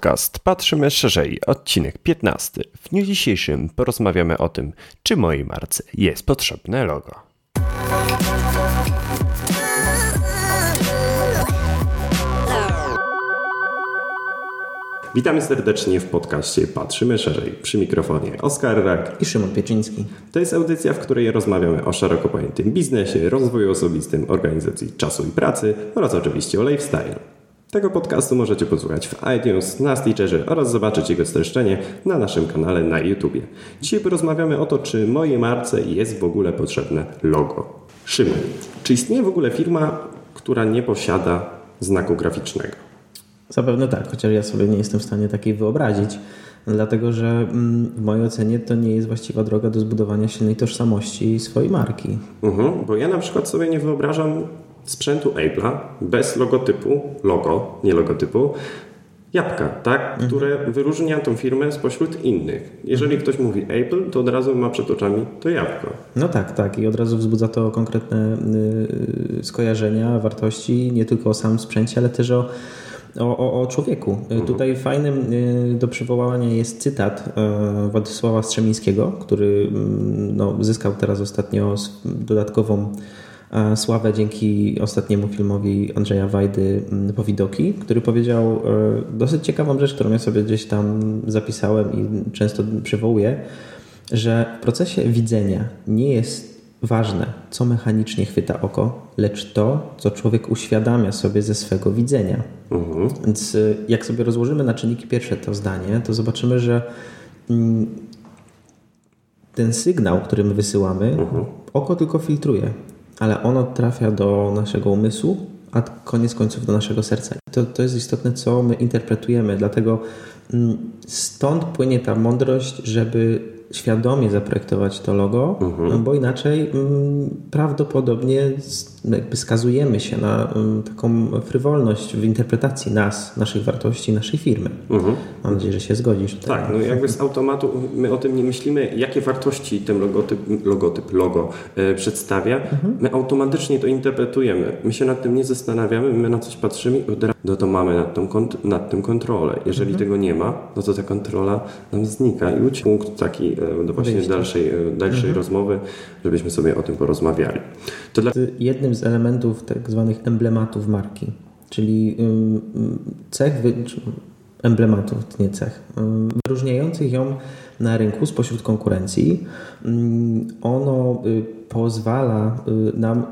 podcast Patrzymy Szerzej, odcinek 15. W dniu dzisiejszym porozmawiamy o tym, czy mojej marce jest potrzebne logo. Witamy serdecznie w podcaście Patrzymy Szerzej. Przy mikrofonie Oskar Rak i Szymon Pieczyński. To jest audycja, w której rozmawiamy o szeroko pojętym biznesie, rozwoju osobistym, organizacji czasu i pracy oraz oczywiście o lifestyle. Tego podcastu możecie posłuchać w iTunes, na Stitcherze oraz zobaczyć jego streszczenie na naszym kanale na YouTubie. Dzisiaj porozmawiamy o to, czy mojej marce jest w ogóle potrzebne logo. Szymon, czy istnieje w ogóle firma, która nie posiada znaku graficznego? Zapewne tak, chociaż ja sobie nie jestem w stanie takiej wyobrazić, dlatego że mm, w mojej ocenie to nie jest właściwa droga do zbudowania silnej tożsamości swojej marki. Mhm, bo ja na przykład sobie nie wyobrażam sprzętu Apple'a bez logotypu, logo, nie logotypu, jabłka, tak, mhm. które wyróżnia tą firmę spośród innych. Jeżeli mhm. ktoś mówi Apple, to od razu ma przed oczami to jabłko. No tak, tak i od razu wzbudza to konkretne y, skojarzenia, wartości, nie tylko o samym sprzęcie, ale też o o, o, o człowieku. Mhm. Tutaj fajnym y, do przywołania jest cytat y, Władysława Strzemińskiego, który mm, no, zyskał teraz ostatnio dodatkową sławę dzięki ostatniemu filmowi Andrzeja Wajdy mm, Powidoki, który powiedział e, dosyć ciekawą rzecz, którą ja sobie gdzieś tam zapisałem i często przywołuję, że w procesie widzenia nie jest ważne, co mechanicznie chwyta oko, lecz to, co człowiek uświadamia sobie ze swego widzenia. Mhm. Więc e, jak sobie rozłożymy na czynniki pierwsze to zdanie, to zobaczymy, że mm, ten sygnał, który my wysyłamy, mhm. oko tylko filtruje ale ono trafia do naszego umysłu, a koniec końców do naszego serca. To, to jest istotne, co my interpretujemy, dlatego mm, stąd płynie ta mądrość, żeby świadomie zaprojektować to logo, mhm. no bo inaczej mm, prawdopodobnie jakby skazujemy się na mm, taką frywolność w interpretacji nas, naszych wartości, naszej firmy. Mhm. Mam nadzieję, że się zgodzisz. Tutaj. Tak, no jakby z automatu my o tym nie myślimy, jakie wartości ten logotyp, logotyp logo e, przedstawia. Mhm. My automatycznie to interpretujemy. My się nad tym nie zastanawiamy, my na coś patrzymy i od razu no to mamy nad, tą, nad tym kontrolę. Jeżeli mhm. tego nie ma, no to ta kontrola nam znika i ucieka punkt taki e, do właśnie dalszej, e, dalszej mhm. rozmowy, żebyśmy sobie o tym porozmawiali. To dla... Jednym z elementów tak zwanych emblematów marki, czyli cech, emblematów, nie cech, wyróżniających ją na rynku spośród konkurencji. Ono y, pozwala y, nam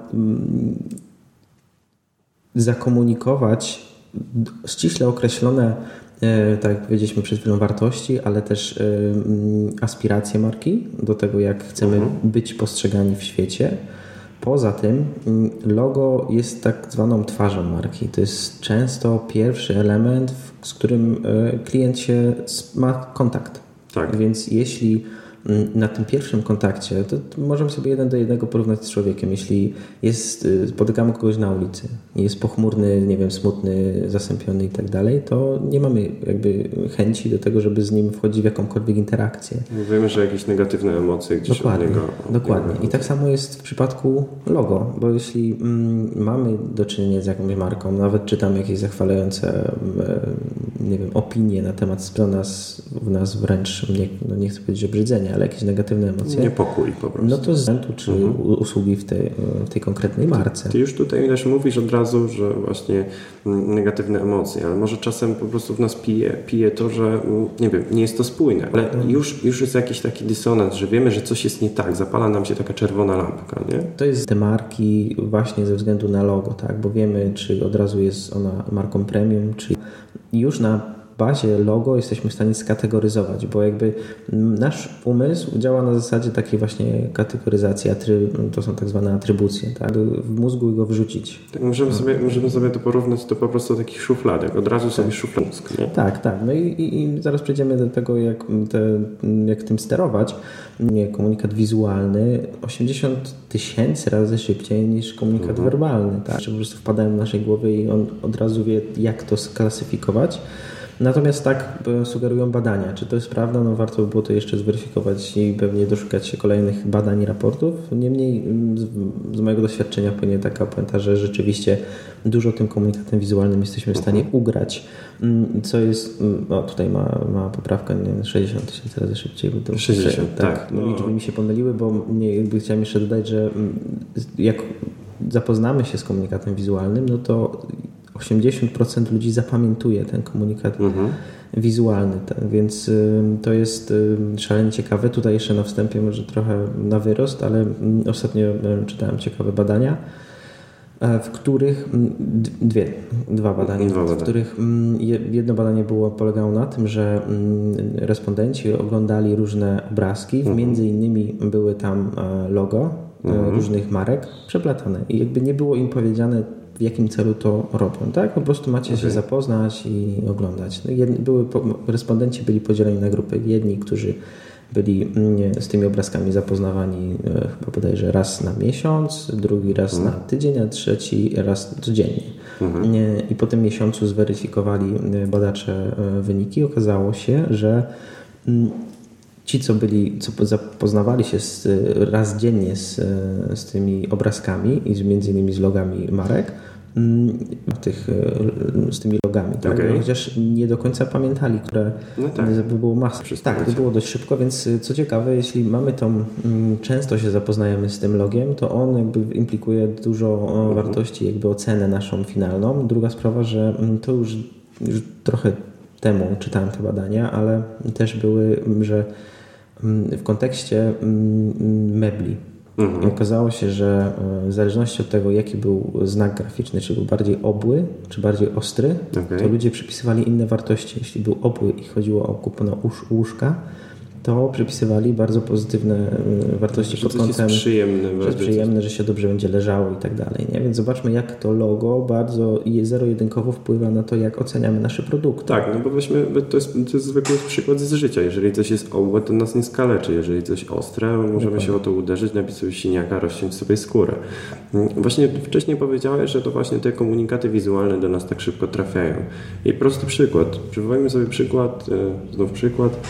zakomunikować ściśle określone E, tak jak powiedzieliśmy przed chwilą, wartości, ale też e, aspiracje marki do tego, jak chcemy mhm. być postrzegani w świecie. Poza tym mm, logo jest tak zwaną twarzą marki. To jest często pierwszy element, z którym e, klient się ma kontakt. Tak. Więc jeśli na tym pierwszym kontakcie, to możemy sobie jeden do jednego porównać z człowiekiem. Jeśli jest, y, spotykamy kogoś na ulicy, jest pochmurny, nie wiem, smutny, zasępiony i tak dalej, to nie mamy jakby chęci do tego, żeby z nim wchodzić w jakąkolwiek interakcję. Wiemy, że jakieś negatywne emocje gdzieś dokładnie, od niego. Dokładnie. I tak samo jest w przypadku logo, bo jeśli mm, mamy do czynienia z jakąś marką, nawet czytamy jakieś zachwalające nie wiem, opinie na temat nas, w nas wręcz, nie, no nie chcę powiedzieć obrzydzenia, ale jakieś negatywne emocje. Niepokój po prostu. No to z czy mhm. usługi w tej, w tej konkretnej marce. Ty, ty już tutaj też mówisz od razu, że właśnie negatywne emocje, ale może czasem po prostu w nas pije, pije to, że nie wiem, nie jest to spójne, ale mhm. już, już jest jakiś taki dysonans, że wiemy, że coś jest nie tak, zapala nam się taka czerwona lampka, nie? To jest te marki właśnie ze względu na logo, tak, bo wiemy, czy od razu jest ona marką premium, czy już na bazie logo jesteśmy w stanie skategoryzować, bo jakby nasz umysł działa na zasadzie takiej właśnie kategoryzacji, to są tak zwane atrybucje, tak? w mózgu go wrzucić. Tak, możemy, sobie, możemy sobie to porównać do po prostu takich szufladek, od razu sobie tak. szuflad mózg. Nie? Tak, tak. No i, i, i, zaraz przejdziemy do tego, jak, te, jak tym sterować. Komunikat wizualny 80 tysięcy razy szybciej niż komunikat mhm. werbalny, tak? Że po prostu wpadają w naszej głowy i on od razu wie, jak to sklasyfikować. Natomiast tak e, sugerują badania. Czy to jest prawda? No warto by było to jeszcze zweryfikować i pewnie doszukać się kolejnych badań i raportów. Niemniej z, z mojego doświadczenia płynie taka puenta, że rzeczywiście dużo tym komunikatem wizualnym jesteśmy w stanie ugrać, mm, co jest, no tutaj ma, ma poprawkę, nie 60 tysięcy razy szybciej. Bo to 60, tak. tak. No, liczby mi się pomyliły, bo nie, jakby chciałem jeszcze dodać, że jak zapoznamy się z komunikatem wizualnym, no to 80% ludzi zapamiętuje ten komunikat mhm. wizualny, tak? więc to jest szalenie ciekawe. Tutaj jeszcze na wstępie może trochę na wyrost, ale mm, ostatnio czytałem ciekawe badania, e, w których mm, dwie, dwa badania, dwa badania. w których mm, jedno badanie było polegało na tym, że respondenci oglądali różne obrazki, mhm. między innymi były tam e, logo e, mhm. różnych marek przeplatane i jakby nie było im powiedziane w jakim celu to robią. Tak? Po prostu macie okay. się zapoznać i oglądać. No, jedni, były, respondenci byli podzieleni na grupy. Jedni, którzy byli mm, z tymi obrazkami zapoznawani e, chyba bodajże raz na miesiąc, drugi raz mhm. na tydzień, a trzeci raz codziennie. Mhm. I po tym miesiącu zweryfikowali e, badacze e, wyniki. Okazało się, że mm, ci, co byli, co zapoznawali się z, raz dziennie z, z tymi obrazkami i z, między innymi z logami marek, tych, e, z tymi logami, tak? okay. chociaż nie do końca pamiętali, które no tak. by było masa. Tak, to było dość szybko, więc e, co ciekawe, jeśli mamy tą, mm, często się zapoznajemy z tym logiem, to on jakby implikuje dużo mhm. wartości, jakby ocenę naszą finalną. Druga sprawa, że mm, to już, już trochę temu czytałem te badania, ale też były, że w kontekście mebli. Mhm. I okazało się, że e, w zależności od tego, jaki był znak graficzny, czy był bardziej obły, czy bardziej ostry, okay. to ludzie przypisywali inne wartości. Jeśli był obły i chodziło o kupno łóżka, to przypisywali bardzo pozytywne y, wartości że pod kątem, jest przyjemne, że, jest przyjemne, że się dobrze będzie leżało i tak dalej. Nie? Więc zobaczmy, jak to logo bardzo zero-jedynkowo wpływa na to, jak oceniamy nasze produkty. Tak, no bo weźmy, to jest, to jest zwykły przykład z życia. Jeżeli coś jest obłe, to nas nie skaleczy. Jeżeli coś ostre, możemy Dokładnie. się o to uderzyć, nabić sobie siniaka, rozciąć sobie skórę. Mm, właśnie wcześniej powiedziałeś, że to właśnie te komunikaty wizualne do nas tak szybko trafiają. I prosty przykład. Przywołajmy sobie przykład, e, znów przykład,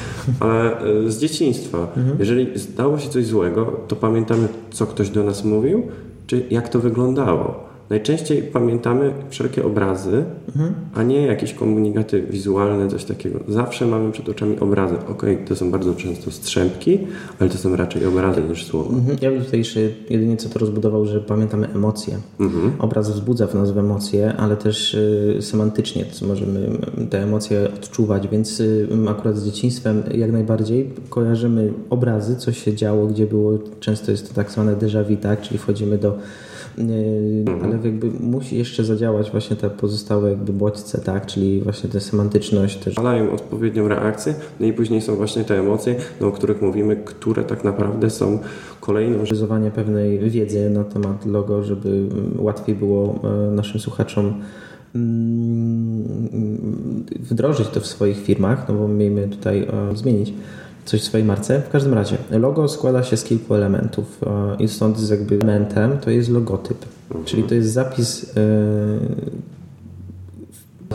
ale e, z dzieciństwa. Mhm. Jeżeli zdało się coś złego, to pamiętamy, co ktoś do nas mówił, czy jak to wyglądało. Najczęściej pamiętamy wszelkie obrazy, mhm. a nie jakieś komunikaty wizualne, coś takiego. Zawsze mamy przed oczami obrazy. Ok, to są bardzo często strzępki, ale to są raczej obrazy niż słowa. Mhm. Ja bym tutaj jeszcze jedynie co to rozbudował, że pamiętamy emocje. Mhm. Obraz wzbudza w nas emocje, ale też y, semantycznie możemy te emocje odczuwać, więc y, akurat z dzieciństwem jak najbardziej kojarzymy obrazy, co się działo, gdzie było, często jest to tak zwane déjà vu, tak? czyli wchodzimy do mhm. ale jakby musi jeszcze zadziałać właśnie te pozostałe jakby bodźce, tak, czyli właśnie tę semantyczność też. Mają odpowiednią reakcję, no i później są właśnie te emocje, no, o których mówimy, które tak naprawdę są kolejną... Realizowanie pewnej wiedzy na temat logo, żeby mm, łatwiej było e, naszym słuchaczom mm, wdrożyć to w swoich firmach, no bo miejmy tutaj e, zmienić coś w swojej marce. W każdym razie, logo składa się z kilku elementów e, i stąd jest jakby elementem to jest logotyp, mhm. czyli to jest zapis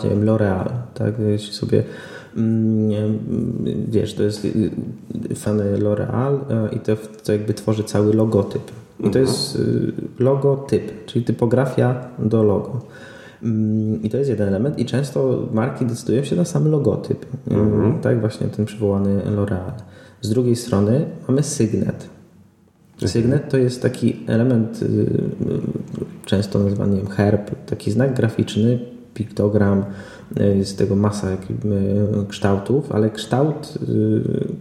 yy, L'Oreal, tak? Jeśli sobie mm, wiesz, to jest fany L'Oreal i to, to jakby tworzy cały logotyp. I to mhm. jest logotyp, czyli typografia do logo. Mm, I to jest jeden element i często marki decydują się na sam logotyp. Mhm. Tak właśnie ten przywołany L'Oreal. Z drugiej strony mamy sygnet. Sygnet to jest taki element y, y, często nazywany herb, taki znak graficzny, piktogram, y, jest tego masa kształtów, ale kształt,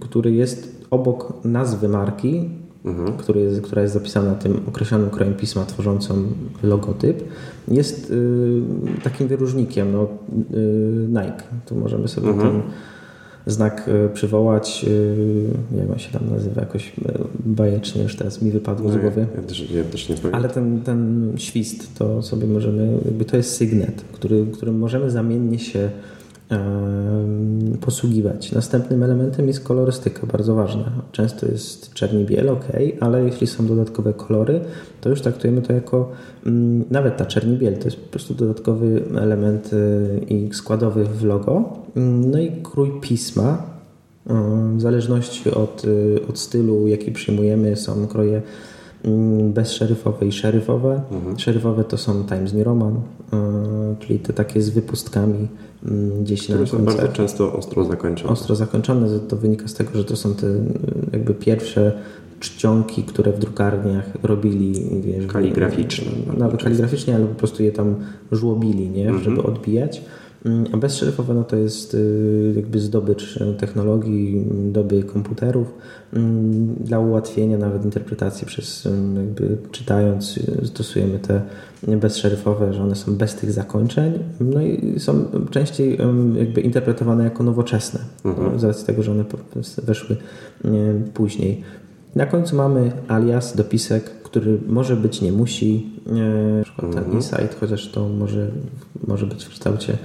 który jest obok nazwy marki, mhm. który jest, która jest zapisana tym określonym krojem pisma tworzącą logotyp, jest y, takim wyróżnikiem. No, y, Nike. Tu możemy sobie mhm. ten znak y, przywołać. Y, jak on się tam nazywa? Jakoś y, bajecznie już teraz mi wypadło no, z głowy. Ja też, ja też nie Ale ten, ten świst to sobie możemy, jakby to jest sygnet, który, którym możemy zamiennie się posługiwać. Następnym elementem jest kolorystyka, bardzo ważna. Często jest czerni biel, ok, ale jeśli są dodatkowe kolory, to już traktujemy to jako nawet ta czerni biel to jest po prostu dodatkowy element y, i składowy w logo. No i krój pisma. W zależności od, y, od stylu, jaki przyjmujemy, są kroje bezszeryfowe i szeryfowe. Mhm. Szeryfowe to są Times New Roman, czyli te takie z wypustkami Mm, gdzieś Które na są bardzo często ostro zakończone. Ostro zakończone, to wynika z tego, że to są te jakby pierwsze czcionki, które w drukarniach robili. Wiesz, kaligraficzne. Nawet kaligraficznie, ale po prostu je tam żłobili, nie? Mhm. żeby odbijać. A bezszeryfowe no to jest y, jakby zdobycz technologii, doby komputerów mm, dla ułatwienia nawet interpretacji przez jakby czytając y, stosujemy te bezszeryfowe, że one są bez tych zakończeń no i są częściej jakby interpretowane jako nowoczesne mhm. z racji tego, że one weszły później. Na końcu mamy alias, dopisek, który może być, nie musi. Na przykład ten mhm. insight, chociaż to może, może być w kształcie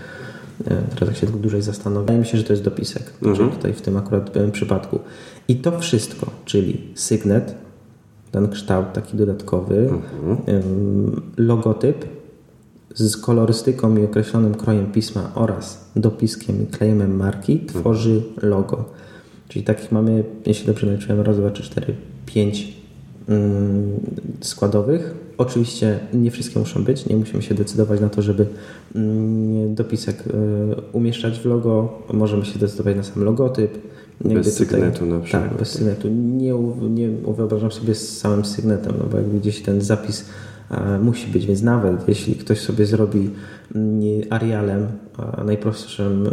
Teraz jak się tylko dłużej zastanowię, wydaje mi się, że to jest dopisek, mhm. czyli tutaj w tym akurat przypadku. I to wszystko, czyli sygnet, ten kształt taki dodatkowy, mhm. logotyp z kolorystyką i określonym krojem pisma oraz dopiskiem i klejmem marki tworzy logo. Czyli takich mamy, jeśli dobrze liczyłem, raz, dwa, trzy, cztery, pięć składowych. Oczywiście nie wszystkie muszą być, nie musimy się decydować na to, żeby mm, dopisek y, umieszczać w logo. Możemy się decydować na sam logotyp. Bez sygnetu na przykład. Tak, bez sygnetu. Nie, nie wyobrażam sobie z samym sygnetem, no bo jakby gdzieś ten zapis musi być, więc nawet jeśli ktoś sobie zrobi mm, Arialem, najprostszym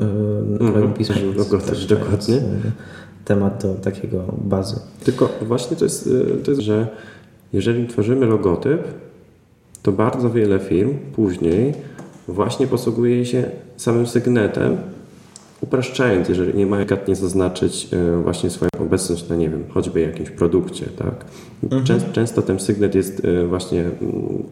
mm, pismem, też dokładnie. Temat do takiego bazy. Tylko właśnie to jest, y, to jest, że jeżeli tworzymy logotyp, to bardzo wiele firm później właśnie posługuje się samym sygnetem, upraszczając, jeżeli nie ma jak nie zaznaczyć e, właśnie swoją obecność na, nie wiem, choćby jakimś produkcie, tak? Mhm. Często, często ten sygnet jest e, właśnie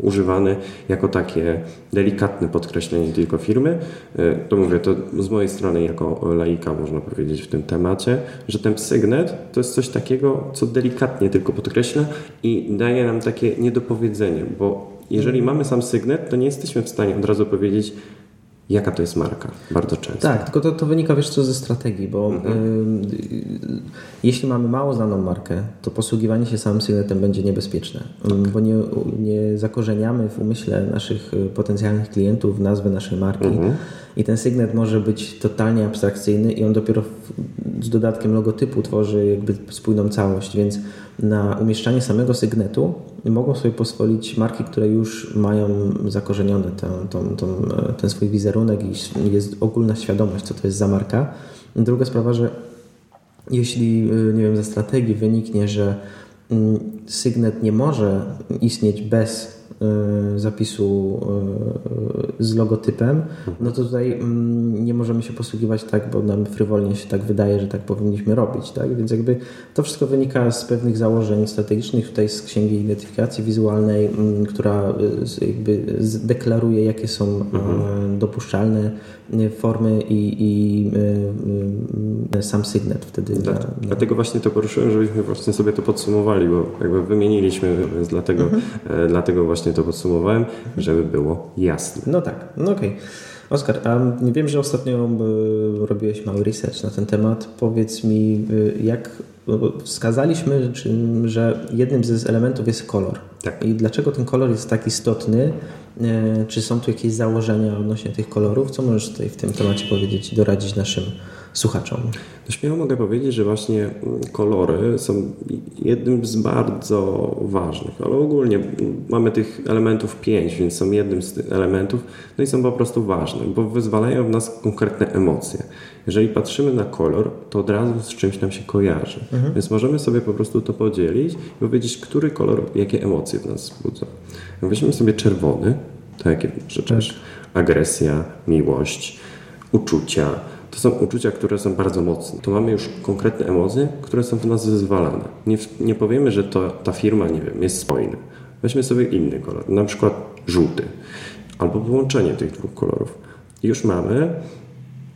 używany jako takie delikatne podkreślenie tylko firmy. E, to mówię, to z mojej strony jako laika można powiedzieć w tym temacie, że ten sygnet to jest coś takiego, co delikatnie tylko podkreśla i daje nam takie niedopowiedzenie, bo jeżeli mhm. mamy sam sygnet, to nie jesteśmy w stanie od razu powiedzieć, jaka to jest marka, bardzo często. Tak, tylko to, to wynika wiesz co ze strategii, bo mhm. y, jeśli mamy mało znaną markę, to posługiwanie się samym sygnetem będzie niebezpieczne, tak. bo nie, nie zakorzeniamy w umyśle naszych y, potencjalnych klientów nazwy naszej marki mhm. i ten sygnet może być totalnie abstrakcyjny i on dopiero w, z dodatkiem logotypu tworzy jakby spójną całość, więc na umieszczanie samego sygnetu mogą sobie pozwolić marki, które już mają zakorzeniony ten, ten, ten, ten swój wizerunek i jest ogólna świadomość, co to jest za marka. Druga sprawa, że jeśli, nie wiem, ze strategii wyniknie, że mm, sygnet nie może istnieć bez zapisu y, z logotypem, no to tutaj mm, nie możemy się posługiwać tak, bo nam frywolnie się tak wydaje, że tak powinniśmy robić. Tak? Więc jakby to wszystko wynika z pewnych założeń strategicznych, tutaj z Księgi Identyfikacji Wizualnej, mm, która y, jakby deklaruje, jakie są mhm. dopuszczalne formy i, i sam sygnet wtedy. Tak, dla, dlatego właśnie to poruszyłem, żebyśmy właśnie sobie to podsumowali, bo jakby wymieniliśmy, więc dlatego, mhm. E, dlatego właśnie właśnie to podsumowałem, żeby było jasne. No tak, no okej. Okay. Oskar, a wiem, że ostatnio e, robiłeś mały research na ten temat. Powiedz mi, e, jak wskazaliśmy, że jednym z elementów jest kolor. Tak. I dlaczego ten kolor jest tak istotny? E, czy są tu jakieś założenia odnośnie tych kolorów? Co możesz tutaj w tym temacie powiedzieć i doradzić naszym słuchaczom? No śmiało mogę powiedzieć, że właśnie mm, kolory są jednym z bardzo ważnych, ale ogólnie mamy tych elementów pięć, więc są jednym z tych elementów, no i są po prostu ważne, bo wyzwalają w nas konkretne emocje. Jeżeli patrzymy na kolor, to od razu z czymś nam się kojarzy. Mhm. Więc możemy sobie po prostu to podzielić i powiedzieć, który kolor, jakie emocje w nas wzbudza. Weźmy sobie czerwony, to jakie rzeczy? Tak. Agresja, miłość, uczucia, to są uczucia, które są bardzo mocne. To mamy już konkretne emocje, które są w nas wyzwalane. Nie, nie powiemy, że to, ta firma, nie wiem, jest spójna. Weźmy sobie inny kolor, na przykład żółty, albo połączenie tych dwóch kolorów. Już mamy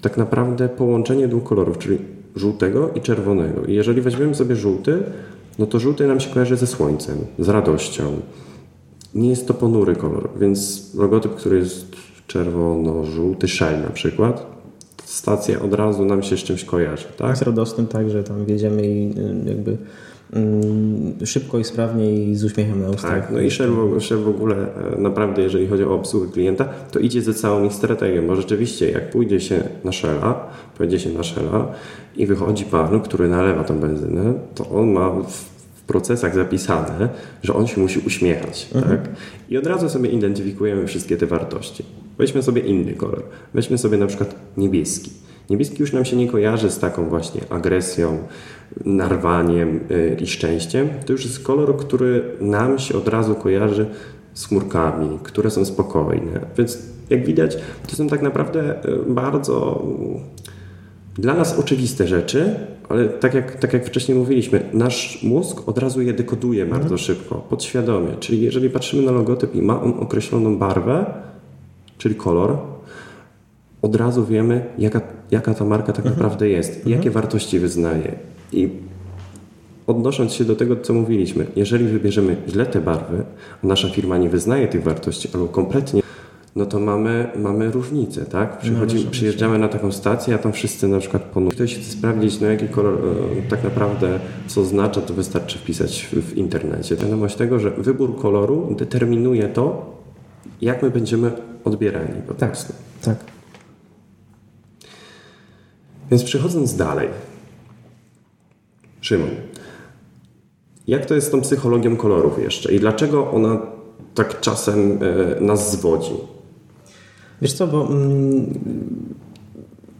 tak naprawdę połączenie dwóch kolorów, czyli żółtego i czerwonego. I jeżeli weźmiemy sobie żółty, no to żółty nam się kojarzy ze słońcem, z radością. Nie jest to ponury kolor, więc logotyp, który jest czerwono-żółty, Shell na przykład, stacja od razu nam się z czymś kojarzy, tak? Z radosnym tak, że tam wiedziemy i y, jakby mm, szybko i sprawnie i z uśmiechem na ustach. Tak, no i Shell w, Shell w ogóle e, naprawdę, jeżeli chodzi o obsługę klienta, to idzie ze całą ich strategią, bo rzeczywiście jak pójdzie się na Shella, pojedzie się na Shella i wychodzi pan, który nalewa tą benzynę, to on ma w procesach zapisane, że on się musi uśmiechać. Mhm. Tak? I od razu sobie identyfikujemy wszystkie te wartości. Weźmy sobie inny kolor. Weźmy sobie na przykład niebieski. Niebieski już nam się nie kojarzy z taką właśnie agresją, narwaniem yy, i szczęściem. To już jest kolor, który nam się od razu kojarzy z chmurkami, które są spokojne. Więc jak widać, to są tak naprawdę yy, bardzo mm, dla nas oczywiste rzeczy, ale tak jak, tak jak wcześniej mówiliśmy, nasz mózg od razu je dekoduje bardzo szybko, podświadomie. Czyli jeżeli patrzymy na logotyp i ma on określoną barwę, czyli kolor, od razu wiemy, jaka, jaka ta marka tak naprawdę jest, jakie wartości wyznaje. I odnosząc się do tego, co mówiliśmy, jeżeli wybierzemy źle te barwy, a nasza firma nie wyznaje tych wartości albo kompletnie, no to mamy, mamy różnicę, tak? Przychodzi, różnicę. przyjeżdżamy na taką stację, a tam wszyscy na przykład ponurzy. Ktoś chce sprawdzić, no jaki kolor e, tak naprawdę co oznacza, to wystarczy wpisać w, w internecie. Wiadomość tego, że wybór koloru determinuje to, jak my będziemy odbierani po Tak, prostu. tak. Więc przechodząc dalej. Szymon, jak to jest z tą psychologią kolorów jeszcze i dlaczego ona tak czasem e, nas zwodzi? Wiesz co, bo mm,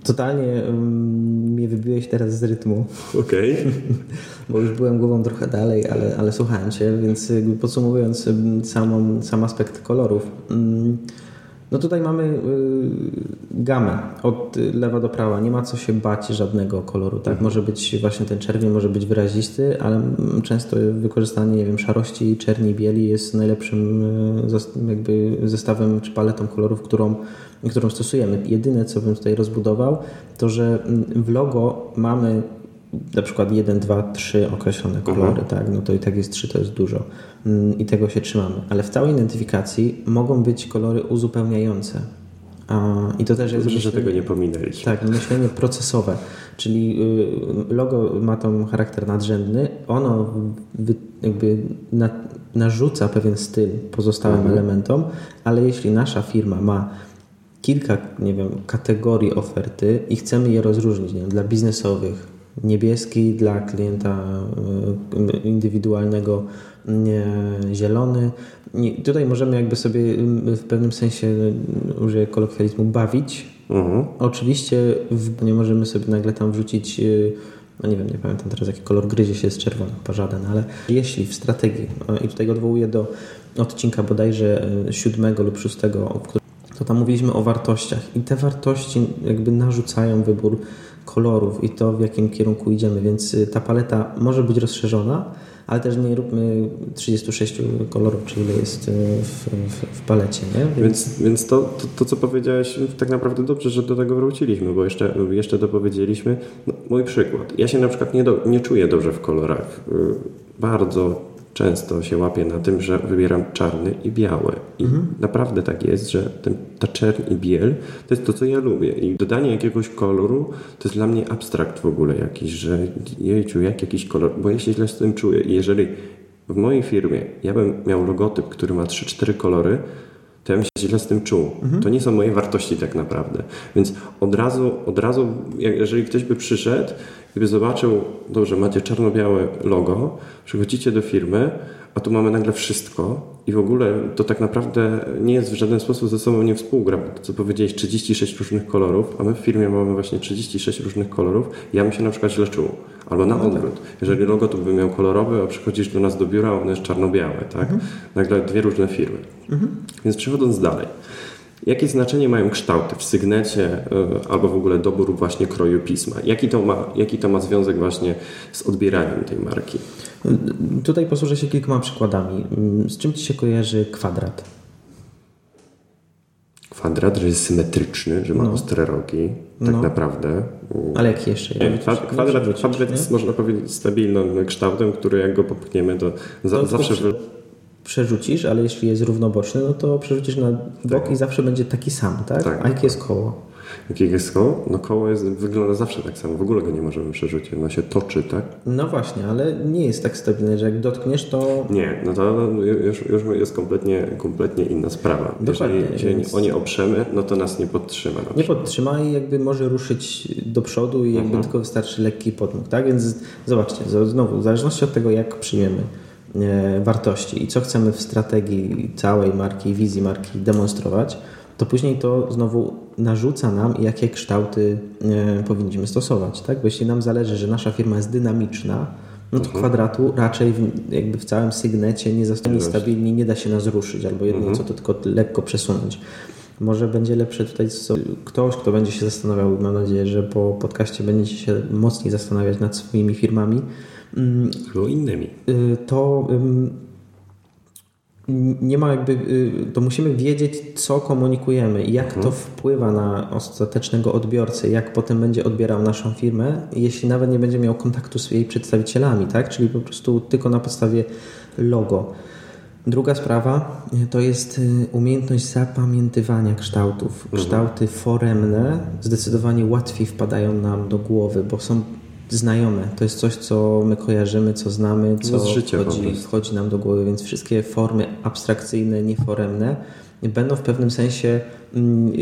totalnie mm, mnie wybiłeś teraz z rytmu, Okej. bo już byłem głową trochę dalej, ale, ale słuchałem Cię, więc podsumowując mm, samą, sam aspekt kolorów. mm, No tutaj mamy y, gamę od lewa do prawa. Nie ma co się bać żadnego koloru. Tak? Może być właśnie ten czerwień, może być wyrazisty, ale często wykorzystanie nie wiem, szarości, czerni, bieli jest najlepszym y, jakby zestawem czy paletą kolorów, którą, którą stosujemy. Jedyne, co bym tutaj rozbudował, to że mm, w logo mamy na przykład 1, 2, 3 określone kolory, tak? No to i tak jest 3, to jest dużo. Mm, I tego się trzymamy. Ale w całej identyfikacji mogą być kolory uzupełniające. I to też jest Dobrze, że tego nie pominęliśmy. tak, myślenie procesowe, czyli y, logo ma tą charakter nadrzędny, ono jakby na, narzuca pewien styl pozostałym elementom, ale jeśli nasza firma ma kilka, nie wiem, kategorii oferty i chcemy je rozróżnić, nie wiem, dla biznesowych, niebieski dla klienta y, indywidualnego, zielony. I tutaj możemy jakby sobie y, w pewnym sensie, y, użyję kolokwializmu, bawić, Mhm. Oczywiście nie możemy sobie nagle tam wrzucić, yy, no nie wiem, nie pamiętam teraz jaki kolor gryzie się z czerwonym, chyba żaden, ale jeśli w strategii, yy, i tutaj odwołuję do odcinka bodajże yy, siódmego lub szóstego, to tam mówiliśmy o wartościach i te wartości jakby narzucają wybór kolorów i to w jakim kierunku idziemy, więc yy, ta paleta może być rozszerzona, ale też nie róbmy 36 kolorów, czy ile jest yy, w, w, w palecie, nie? Więc, więc to, to, to, co powiedziałeś, tak naprawdę dobrze, że do tego wróciliśmy, bo jeszcze, jeszcze dopowiedzieliśmy. No, mój przykład. Ja się na przykład nie, do, nie czuję dobrze w kolorach. Y, Bardzo często się łapię na tym, że wybieram czarny i biały. I naprawdę tak jest, że ten, ta czerń i biel to jest to, co ja lubię. I dodanie jakiegoś koloru to jest dla mnie abstrakt w ogóle jakiś, że jejciu, jak jakiś kolor, bo ja się źle z tym czuję. I jeżeli w mojej firmie ja bym miał logotyp, który ma 3-4 kolory, to ja bym się źle z tym czuł. To nie są moje wartości tak naprawdę. Więc od razu, od razu jeżeli ktoś by przyszedł i by zobaczył, dobrze, macie czarno-białe logo, przychodzicie do firmy, a tu mamy nagle wszystko i w ogóle to tak naprawdę nie jest w żaden sposób ze sobą nie współgra. bo to, Co powiedziałeś, 36 różnych kolorów, a my w firmie mamy właśnie 36 różnych kolorów, ja bym się na przykład źle czuł. Albo na odwrót. Jeżeli logo tu by miał kolorowy, a przychodzisz do nas do biura, a ono jest czarno-białe, tak? Nagle dwie różne firmy. Więc przechodząc dalej. Jakie znaczenie mają kształty w sygnecie y, albo w ogóle dobór właśnie kroju pisma? Jaki to, ma, jaki to ma związek właśnie z odbieraniem tej marki? Tutaj posłużę się kilkoma przykładami. Mm, Z czym Ci się kojarzy kwadrat? Kwadrat, że jest symetryczny, że ma ostre rogi. tak No. naprawdę. Ale jaki jeszcze? Nie, nie kwadrat, kwadrat jest, można powiedzieć, stabilnym kształtem, który jak go popchniemy, to, za, To zawsze... Przerzucisz, ale jeśli jest równoboczny, no to przerzucisz na bok i zawsze będzie taki sam, tak? Tak. A jakie jest koło? Jakie jest koło? No koło jest, wygląda zawsze tak samo. W ogóle go nie możemy przerzucić. Ono się toczy, tak? No właśnie, ale nie jest tak stabilny, że jak dotkniesz, to Nie, no to już, już jest kompletnie, kompletnie inna sprawa. Dokładnie, Jeżeli się więc- o nie oprzemy, no to nas nie podtrzyma. Nie podtrzyma i jakby może ruszyć do przodu i jakby tylko wystarczy lekki podmuch, tak? Więc zobaczcie, znowu, w zależności od tego, jak przyjmiemy wartości i co chcemy w strategii całej marki, wizji marki demonstrować, to później to znowu narzuca nam, jakie kształty e, powinniśmy stosować, tak? Bo jeśli nam zależy, że nasza firma jest dynamiczna, no to kwadratu raczej w, jakby w całym sygnecie nie zostanie Właśnie. stabilni, nie da się nas ruszyć, albo jedynie co to tylko lekko przesunąć. Może będzie lepsze tutaj ktoś, kto będzie się zastanawiał, mam nadzieję, że po podcaście będziecie się mocniej zastanawiać nad swoimi firmami, Albo innymi. y, to nie ma jakby, y, to musimy wiedzieć, co komunikujemy i jak to wpływa na ostatecznego odbiorcę, jak potem będzie odbierał naszą firmę, jeśli nawet nie będzie miał kontaktu z jej przedstawicielami, tak? Czyli po prostu tylko na podstawie logo. Druga sprawa y, to jest umiejętność zapamiętywania kształtów. Kształty foremne zdecydowanie łatwiej wpadają nam do głowy, bo są znajome. To jest coś, co my kojarzymy, co znamy, co No po wchodzi, wchodzi nam do głowy, więc wszystkie formy abstrakcyjne, nieforemne będą w pewnym sensie mm,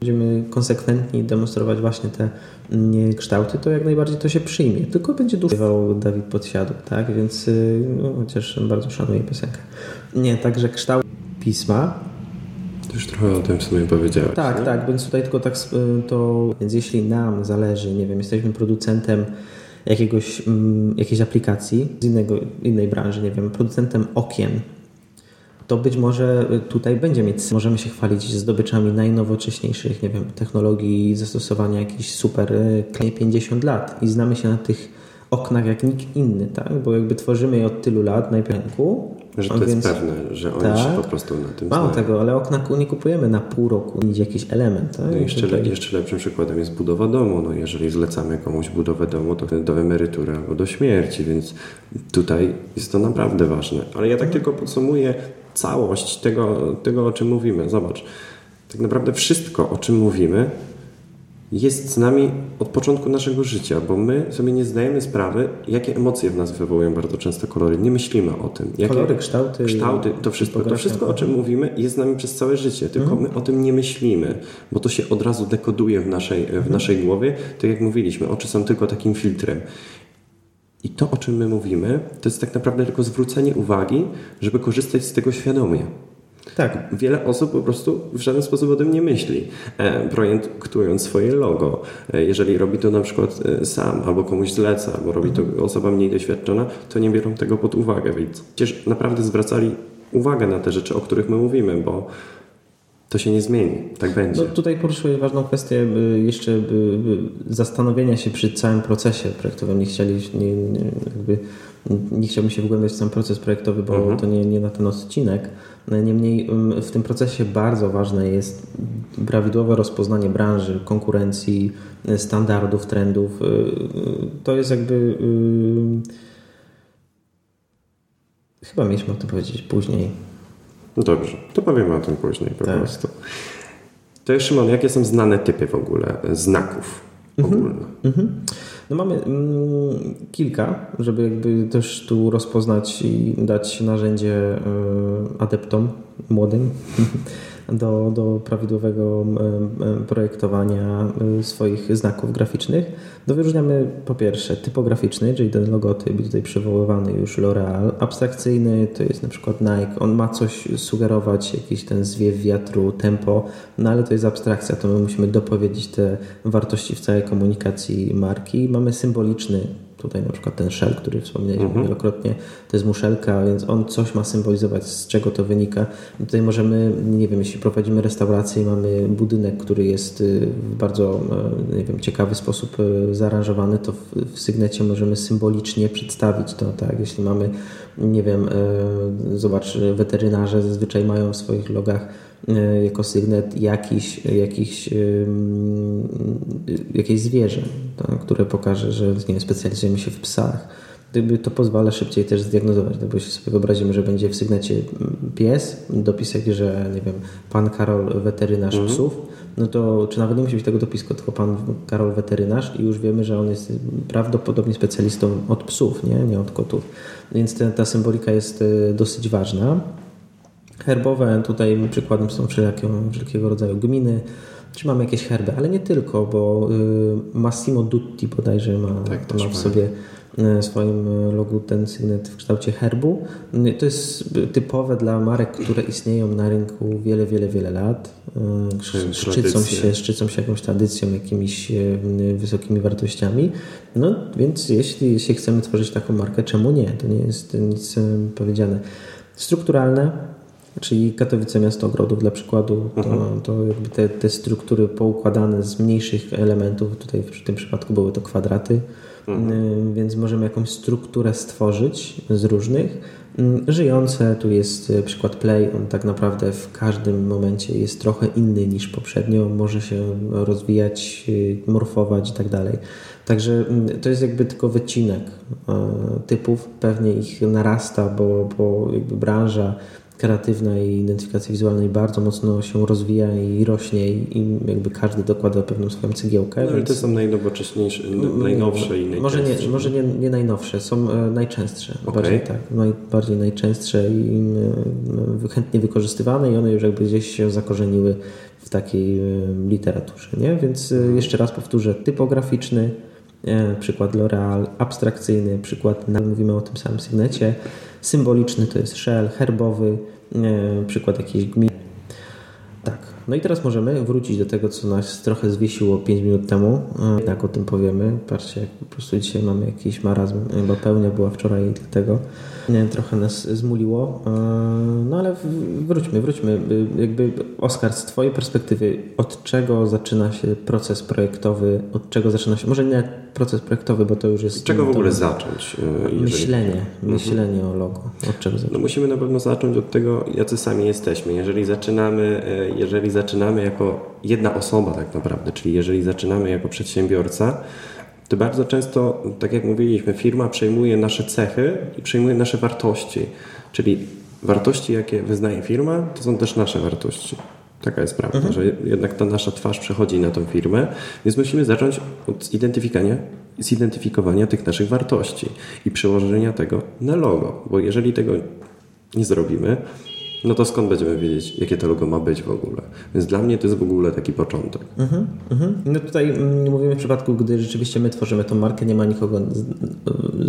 będziemy konsekwentni demonstrować właśnie te mm, kształty, to jak najbardziej to się przyjmie. Tylko będzie dużo Dawid Podsiadł, tak? Więc y, no, chociaż bardzo szanuję piosenkę. Nie, także kształt pisma już trochę o tym w sumie powiedziałeś. tak, nie? tak, więc tutaj tylko tak to, więc jeśli nam zależy, nie wiem, jesteśmy producentem jakiegoś, mm, jakiejś aplikacji z innego, innej branży, nie wiem, producentem okien, to być może tutaj będzie mieć, możemy się chwalić zdobyczami najnowocześniejszych, nie wiem, technologii, zastosowania jakichś super, y, klej 50 lat i znamy się na tych oknach jak nikt inny, tak? Bo jakby tworzymy je od tylu lat, najpierw rynku, Że to jest więc- pewne, że oni Tak. się po prostu na tym Mało znają. tego, ale okna nie kupujemy na pół roku, idzie jakiś element. Tak? No jeszcze, le, jeszcze lepszym przykładem jest budowa domu. No jeżeli zlecamy komuś budowę domu, to do emerytury albo do śmierci, więc tutaj jest to naprawdę ważne. Ale ja tak tylko podsumuję całość tego, tego, o czym mówimy. Zobacz, tak naprawdę wszystko, o czym mówimy, jest z nami od początku naszego życia, bo my sobie nie zdajemy sprawy, jakie emocje w nas wywołują bardzo często kolory. Nie myślimy o tym. Jakie Kolory, kształty, kształty to wszystko, to wszystko, o czym mówimy, jest z nami przez całe życie, tylko Mhm. my o tym nie myślimy, bo to się od razu dekoduje w naszej, w naszej głowie. Tak jak mówiliśmy, oczy są tylko takim filtrem. I to, o czym my mówimy, to jest tak naprawdę tylko zwrócenie uwagi, żeby korzystać z tego świadomie. Tak, Wiele osób po prostu w żaden sposób o tym nie myśli, e, projektując swoje logo. E, jeżeli robi to na przykład e, sam, albo komuś zleca, albo robi to osoba mniej doświadczona, to nie biorą tego pod uwagę. Więc przecież naprawdę zwracali uwagę na te rzeczy, o których my mówimy, bo to się nie zmieni. Tak będzie. no tutaj poruszyłeś ważną kwestię jeszcze zastanowienia się przy całym procesie projektowym. Nie, chcieli, nie, nie, jakby, nie chciałbym się wgłębiać w sam proces projektowy, bo Mhm. to nie, nie na ten odcinek. Niemniej ym, w tym procesie bardzo ważne jest prawidłowe rozpoznanie branży, konkurencji, y, standardów, trendów. Y, y, To jest jakby... Chyba mieliśmy o tym powiedzieć później. No dobrze, to powiemy o tym później po Tak. prostu. To jest Szymon, jakie są znane typy w ogóle znaków ogólne? Mhm. No mamy mm, kilka, żeby jakby też tu rozpoznać i dać narzędzie y, adeptom młodym do, do prawidłowego projektowania y, swoich znaków graficznych. No wyróżniamy po pierwsze typograficzny, czyli ten logotyp tutaj przywoływany już L'Oreal. Abstrakcyjny to jest na przykład Nike. On ma coś sugerować, jakiś ten zwiew wiatru, tempo, no ale to jest abstrakcja, to my musimy dopowiedzieć te wartości w całej komunikacji marki. Mamy symboliczny, tutaj na przykład ten szel, który wspomnieliśmy wielokrotnie, to jest muszelka, więc on coś ma symbolizować, z czego to wynika. I tutaj możemy, nie wiem, jeśli prowadzimy restaurację i mamy budynek, który jest y, w bardzo, e, nie wiem, ciekawy sposób e, zaaranżowany, to w, w sygnecie możemy symbolicznie przedstawić to, tak? Jeśli mamy, nie wiem, zobacz, weterynarze zazwyczaj mają w swoich logach jako sygnet jakiś, jakiś, jakieś zwierzę, tak, które pokaże, że nie wiem, specjalizujemy się w psach. Gdyby to pozwala szybciej też zdiagnozować, no bo jeśli sobie wyobrazimy, że będzie w sygnecie pies, dopisek, że nie wiem, pan Karol weterynarz mhm. psów, no to czy nawet nie musi być tego dopisku, tylko pan Karol weterynarz i już wiemy, że on jest prawdopodobnie specjalistą od psów, nie, nie od kotów. Więc ta, ta symbolika jest e, dosyć ważna. Herbowe tutaj przykładem są wszelkiego, wszelkiego rodzaju gminy, czy mamy jakieś herby, ale nie tylko, bo y, Massimo Dutti bodajże ma, tak, ma w sobie E, swoim logu ten sygnet w kształcie herbu. E, to jest typowe dla marek, które istnieją na rynku wiele, wiele, wiele lat. Szczycą się, szczycą się jakąś tradycją, jakimiś wysokimi wartościami. No więc jeśli, jeśli chcemy tworzyć taką markę, czemu nie? To nie jest nic powiedziane. Strukturalne, czyli Katowice Miasto Ogrodów dla przykładu, to, mhm. to jakby te, te struktury poukładane z mniejszych elementów, tutaj w tym przypadku były to kwadraty, Mhm. Y, więc możemy jakąś strukturę stworzyć z różnych. Y, żyjące, tu jest y, przykład Play, on tak naprawdę w każdym momencie jest trochę inny niż poprzednio, może się rozwijać, morfować i tak dalej. Także to jest jakby tylko wycinek typów, pewnie ich narasta, bo, bo jakby branża kreatywna i identyfikacja wizualnej bardzo mocno się rozwija i rośnie i jakby każdy dokłada pewną swoją cegiełkę. No, więc... to są najnowocześniejsze, najnowsze i najczęstsze. Może nie, może nie, nie najnowsze, są e, najczęstsze. Okay. Bardziej tak, najbardziej najczęstsze i e, chętnie wykorzystywane i one już jakby gdzieś się zakorzeniły w takiej e, literaturze. Nie? Więc jeszcze raz powtórzę, typograficzny, przykład L'Oreal, abstrakcyjny przykład, mówimy o tym samym sygnecie, symboliczny to jest shell, herbowy, przykład jakiejś gminy. Tak. No i teraz możemy wrócić do tego, co nas trochę zwiesiło 5 minut temu. Jak o tym powiemy. Patrzcie, jak po prostu dzisiaj mamy jakiś marazm, bo pełnia była wczoraj tego. Nie, trochę nas zmuliło. E, no ale wróćmy, wróćmy. Jakby Oskar, z Twojej perspektywy, od czego zaczyna się proces projektowy? Od czego zaczyna się, może nie proces projektowy, bo to już jest... Od czego w ogóle zacząć? E, jeżeli... Myślenie, mhm. myślenie o logo. Od czego zacząć? No musimy na pewno zacząć od tego, jacy sami jesteśmy. Jeżeli zaczynamy, e, jeżeli zaczynamy jako jedna osoba tak naprawdę, czyli jeżeli zaczynamy jako przedsiębiorca, to bardzo często, tak jak mówiliśmy, firma przejmuje nasze cechy i przejmuje nasze wartości. Czyli wartości, jakie wyznaje firma, to są też nasze wartości. Taka jest prawda, mhm. że jednak ta nasza twarz przechodzi na tą firmę, więc musimy zacząć od zidentyfikowania, zidentyfikowania tych naszych wartości i przełożenia tego na logo, bo jeżeli tego nie zrobimy, no to skąd będziemy wiedzieć, jakie to logo ma być w ogóle? Więc dla mnie to jest w ogóle taki początek. Mhm, mhm. No tutaj mm, mówimy w przypadku, gdy rzeczywiście my tworzymy tą markę, nie ma nikogo z,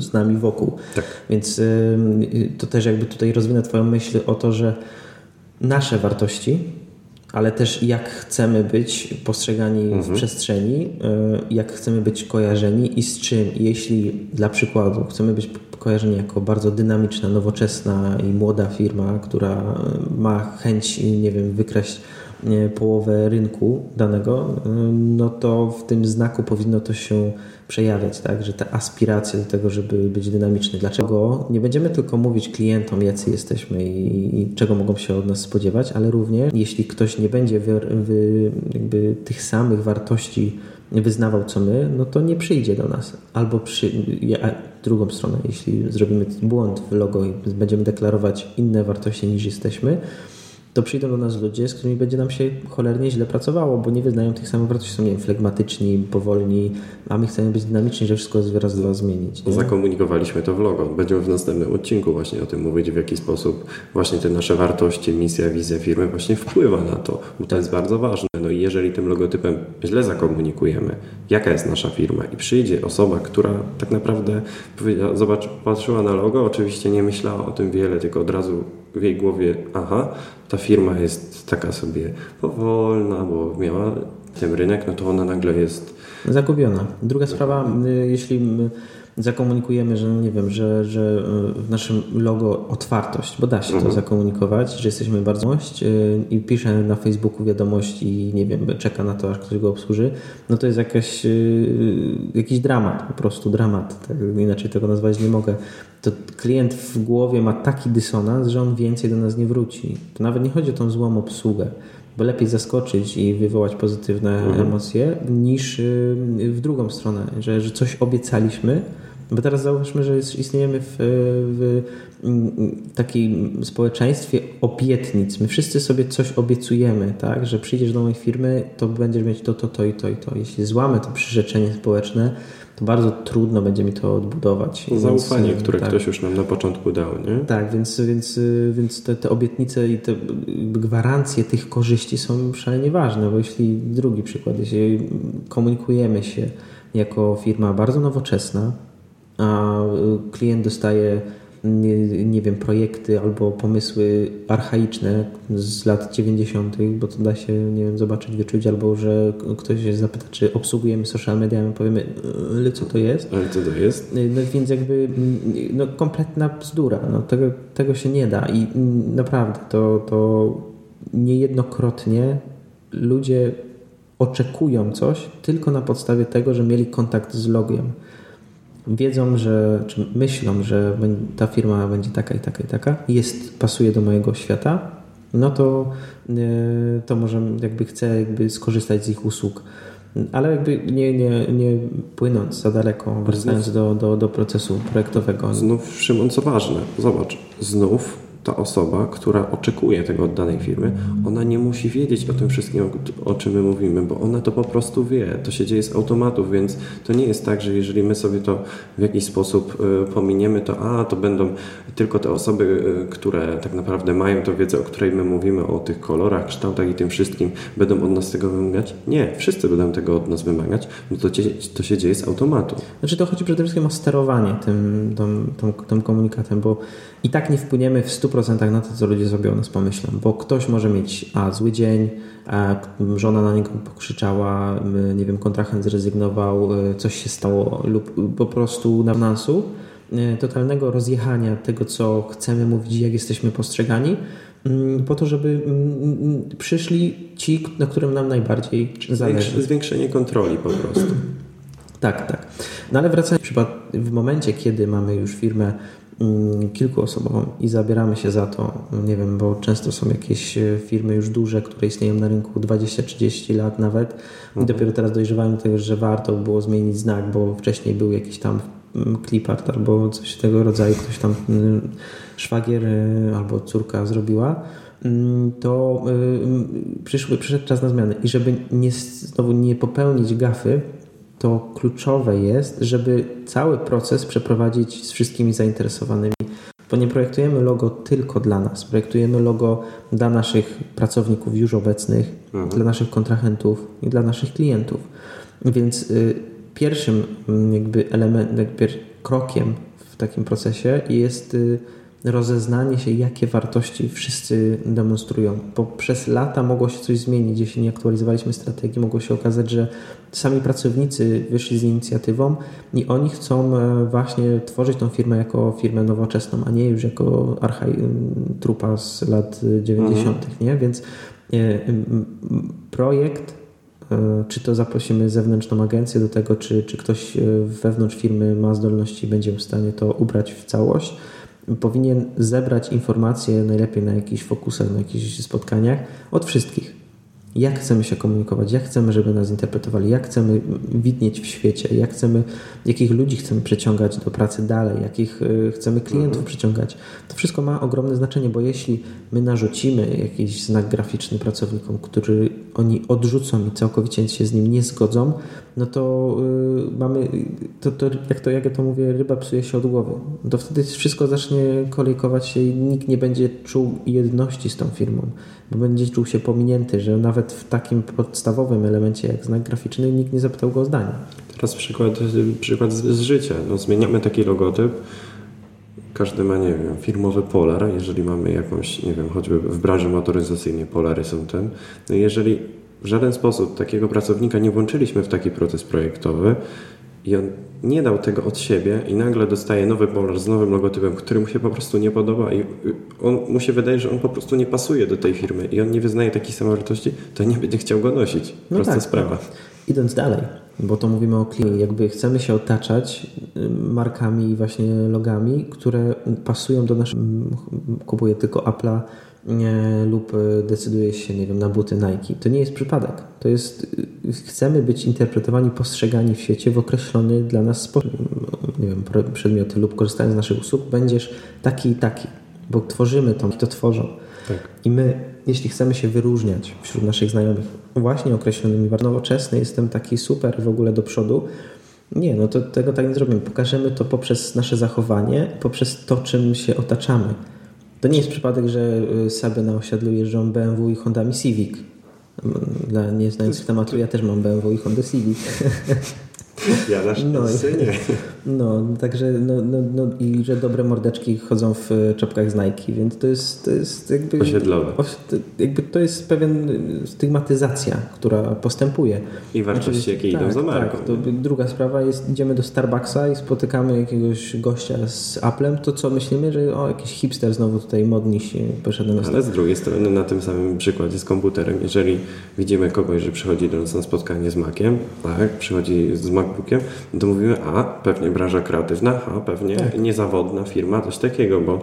z nami wokół. Tak. Więc y, to też jakby tutaj rozwinę Twoją myśl o to, że nasze wartości, ale też jak chcemy być postrzegani mhm. w przestrzeni, y, jak chcemy być kojarzeni i z czym. Jeśli dla przykładu chcemy być kojarzeni jako bardzo dynamiczna, nowoczesna i młoda firma, która ma chęć, nie wiem, wykraść połowę rynku danego, no to w tym znaku powinno to się przejawiać, tak, że te aspiracje do tego, żeby być dynamiczny. Dlaczego? Nie będziemy tylko mówić klientom, jacy jesteśmy i, i czego mogą się od nas spodziewać, ale również jeśli ktoś nie będzie wy, wy, tych samych wartości wyznawał co my, no to nie przyjdzie do nas. Albo przy, drugą stronę, jeśli zrobimy błąd w logo i będziemy deklarować inne wartości niż jesteśmy, to przyjdą do nas ludzie, z którymi będzie nam się cholernie źle pracowało, bo nie wyznają tych samych wartości, są nie wiem, flegmatyczni, powolni, a my chcemy być dynamiczni, że wszystko raz dwa zmienić. Nie? Zakomunikowaliśmy to w logo. Będziemy w następnym odcinku właśnie o tym mówić, w jaki sposób właśnie te nasze wartości, misja, wizja firmy właśnie wpływa na to, bo to jest bardzo ważne. No i jeżeli tym logotypem źle zakomunikujemy, jaka jest nasza firma i przyjdzie osoba, która tak naprawdę zobacz, patrzyła na logo, oczywiście nie myślała o tym wiele, tylko od razu w jej głowie, aha, ta firma jest taka sobie powolna, bo miała ten rynek, no to ona nagle jest zagubiona. Druga sprawa, y, jeśli zakomunikujemy, że no nie wiem, że, że e, w naszym logo otwartość, bo da się mhm. to zakomunikować, że jesteśmy bardzo yy, i pisze na Facebooku wiadomość i nie wiem, czeka na to, aż ktoś go obsłuży, no to jest jakaś, yy, jakiś dramat, po prostu dramat. Tak, inaczej tego nazwać nie mogę. To klient w głowie ma taki dysonans, że on więcej do nas nie wróci. To nawet nie chodzi o tą złą obsługę bo lepiej zaskoczyć i wywołać pozytywne mhm. emocje, niż w drugą stronę, że, że coś obiecaliśmy, bo teraz zauważmy, że istniejemy w, w, takim społeczeństwie obietnic. My wszyscy sobie coś obiecujemy, tak? że przyjdziesz do mojej firmy, to będziesz mieć to, to, to i to i to. Jeśli złamy to przyrzeczenie społeczne, to bardzo trudno będzie mi to odbudować. Zaufanie, więc, które tak. ktoś już nam na początku dał, nie? Tak, więc, więc, więc te, te obietnice i te gwarancje tych korzyści są szalenie ważne, bo jeśli drugi przykład, jeśli komunikujemy się jako firma bardzo nowoczesna, a klient dostaje nie, nie, wiem, projekty albo pomysły archaiczne z lat 90., bo to da się, nie wiem, zobaczyć, wyczuć, albo że ktoś się zapyta, czy obsługujemy social media, my powiemy, ale co to jest? Ale co to jest? No więc jakby no, kompletna bzdura. No, tego, tego się nie da i naprawdę to, to niejednokrotnie ludzie oczekują coś tylko na podstawie tego, że mieli kontakt z logiem wiedzą, że, czy myślą, że ta firma będzie taka i taka i taka, jest, pasuje do mojego świata, no to, e, to może jakby chcę jakby skorzystać z ich usług. Ale jakby nie, nie, nie płynąc za daleko, wracając do, do, do procesu projektowego. Znów, Szymon, co ważne, zobacz, znów ta osoba, która oczekuje tego od danej firmy, ona nie musi wiedzieć o tym wszystkim, o, czym my mówimy, bo ona to po prostu wie. To się dzieje z automatów, więc to nie jest tak, że jeżeli my sobie to w jakiś sposób y, pominiemy, to a, to będą tylko te osoby, y, które tak naprawdę mają tę wiedzę, o której my mówimy, o tych kolorach, kształtach i tym wszystkim, będą od nas tego wymagać. Nie, wszyscy będą tego od nas wymagać, bo to, to się dzieje z automatu. Znaczy to chodzi przede wszystkim o sterowanie tym, tym komunikatem, bo i tak nie wpłyniemy w 100% na to, co ludzie sobie o nas pomyślą, bo ktoś może mieć a zły dzień, a żona na niego pokrzyczała, nie wiem, kontrahent zrezygnował, e, coś się stało lub po prostu na e, totalnego rozjechania tego, co chcemy mówić, jak jesteśmy postrzegani, po to, żeby przyszli ci, na którym nam najbardziej zależy. Zwiększenie kontroli po prostu. Tak, tak. No ale wracając w momencie, kiedy mamy już firmę kilkuosobową i zabieramy się za to, nie wiem, bo często są jakieś e, firmy już duże, które istnieją na rynku 20-30 lat nawet. I mhm. dopiero teraz dojrzewają do tego, że warto było zmienić znak, bo wcześniej był jakiś tam mm, clipart albo coś tego rodzaju, ktoś tam mm, szwagier e, albo córka zrobiła. To e, przyszły, przyszedł czas na zmiany. I żeby nie, znowu nie popełnić gafy, to kluczowe jest, żeby cały proces przeprowadzić z wszystkimi zainteresowanymi. Bo nie projektujemy logo tylko dla nas, projektujemy logo dla naszych pracowników już obecnych, mhm. dla naszych kontrahentów i dla naszych klientów. Więc y, pierwszym mm, jakby elementem, jakby krokiem w takim procesie jest y, rozeznanie się, jakie wartości wszyscy demonstrują. Bo przez lata mogło się coś zmienić, jeśli nie aktualizowaliśmy strategii, mogło się okazać, że sami pracownicy wyszli z inicjatywą i oni chcą e, właśnie tworzyć tą firmę jako firmę nowoczesną, a nie już jako archaj, trupa z lat 90., mhm. nie? Więc e, projekt e, czy to zaprosimy zewnętrzną agencję do tego, czy, czy ktoś wewnątrz firmy ma zdolności i będzie w stanie to ubrać w całość, powinien zebrać informacje najlepiej na jakichś fokusach, na jakichś spotkaniach od wszystkich jak chcemy się komunikować, jak chcemy, żeby nas interpretowali, jak chcemy widnieć w świecie, jak chcemy, jakich ludzi chcemy przyciągać do pracy dalej, jakich e, chcemy klientów mhm. przyciągać. To wszystko ma ogromne znaczenie, bo jeśli my narzucimy jakiś znak graficzny pracownikom, który oni odrzucą i całkowicie się z nim nie zgodzą, no to yy, mamy, to, to, jak to jak ja to mówię, ryba psuje się od głowy. To wtedy wszystko zacznie kolejkować się i nikt nie będzie czuł jedności z tą firmą bo będzie czuł się pominięty, że nawet w takim podstawowym elemencie jak znak graficzny nikt nie zapytał go o zdanie. Teraz przykład, przykład z, z życia. No, zmieniamy taki logotyp, każdy ma, nie wiem, firmowy polar, jeżeli mamy jakąś, nie wiem, choćby w branży motoryzacyjnej polary są tym, no jeżeli w żaden sposób takiego pracownika nie włączyliśmy w taki proces projektowy, i on nie dał tego od siebie i nagle dostaje nowy polar z nowym logotypem, który mu się po prostu nie podoba i on, mu się wydaje, że on po prostu nie pasuje do tej firmy i on nie wyznaje takiej samowartości, to nie będzie chciał go nosić. No Prosta tak, sprawa. Idąc dalej, bo to mówimy o kliencie, jakby chcemy się otaczać y, markami i właśnie logami, które pasują do naszego... Kupuję tylko Apple'a lub e, decyduje się, nie wiem, na buty Nike. To nie jest przypadek. To jest, e, chcemy być interpretowani, postrzegani w świecie w określony dla nas sposób, nie wiem, przedmioty lub korzystając z naszych usług, będziesz taki i taki, bo tworzymy to, to tworzą. Tak. I my, jeśli chcemy się wyróżniać wśród naszych znajomych właśnie określonymi, nowoczesny, jestem taki super w ogóle do przodu, nie, no to tego tak nie zrobimy. Pokażemy to poprzez nasze zachowanie, poprzez to, czym się otaczamy. To nie jest przypadek, że y, Saby na osiadlu jeżdżą BMW i Hondami Civic. Dla nieznających tematu ja też mam BMW i Honda Civic. Ja na no, nie. No, także no, no, no, i że dobre mordeczki chodzą w e, czapkach z Nike, więc to jest, to jest jakby... Osiedlowe. Jakby to jest pewien stygmatyzacja, która postępuje. I wartości, znaczy, jakie tak, idą za marką. Tak, to druga sprawa jest, idziemy do Starbucksa i spotykamy jakiegoś gościa z Applem, to co myślimy, że o, jakiś hipster znowu tutaj modni się poszedł na Ale z drugiej strony na tym samym przykładzie z komputerem, jeżeli widzimy kogoś, że przychodzi do nas na spotkanie z Maciem, tak, przychodzi z MacBookiem, to mówimy, a pewnie branża kreatywna, a pewnie tak. niezawodna firma, coś takiego, bo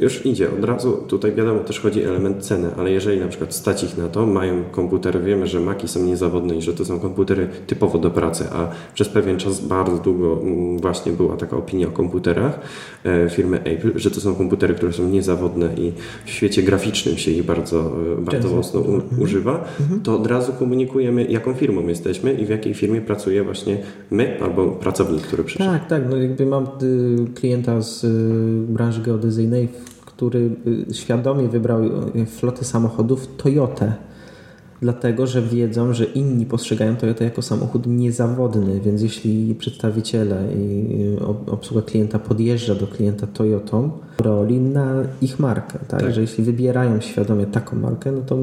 już idzie od razu. Tutaj wiadomo, też chodzi element ceny, ale jeżeli na przykład stać ich na to, mają komputery, wiemy, że Maki są niezawodne i że to są komputery typowo do pracy, a przez pewien czas bardzo długo mm, właśnie była taka opinia o komputerach e, firmy Apple, że to są komputery, które są niezawodne i w świecie graficznym się ich bardzo, e, bardzo mocno u, mhm. używa, mhm. to od razu komunikujemy, jaką firmą jesteśmy i w jakiej firmie pracuje właśnie my albo pracownik, który przyszedł. Tak, tak. No jakby mam y, klienta z y, branży geodezyjnej, który y, świadomie wybrał y, flotę samochodów Toyota dlatego że wiedzą, że inni postrzegają Toyota jako samochód niezawodny, więc jeśli przedstawiciele i obsługa klienta podjeżdża do klienta Toyotą, roli na ich markę, tak? tak? Że jeśli wybierają świadomie taką markę, no to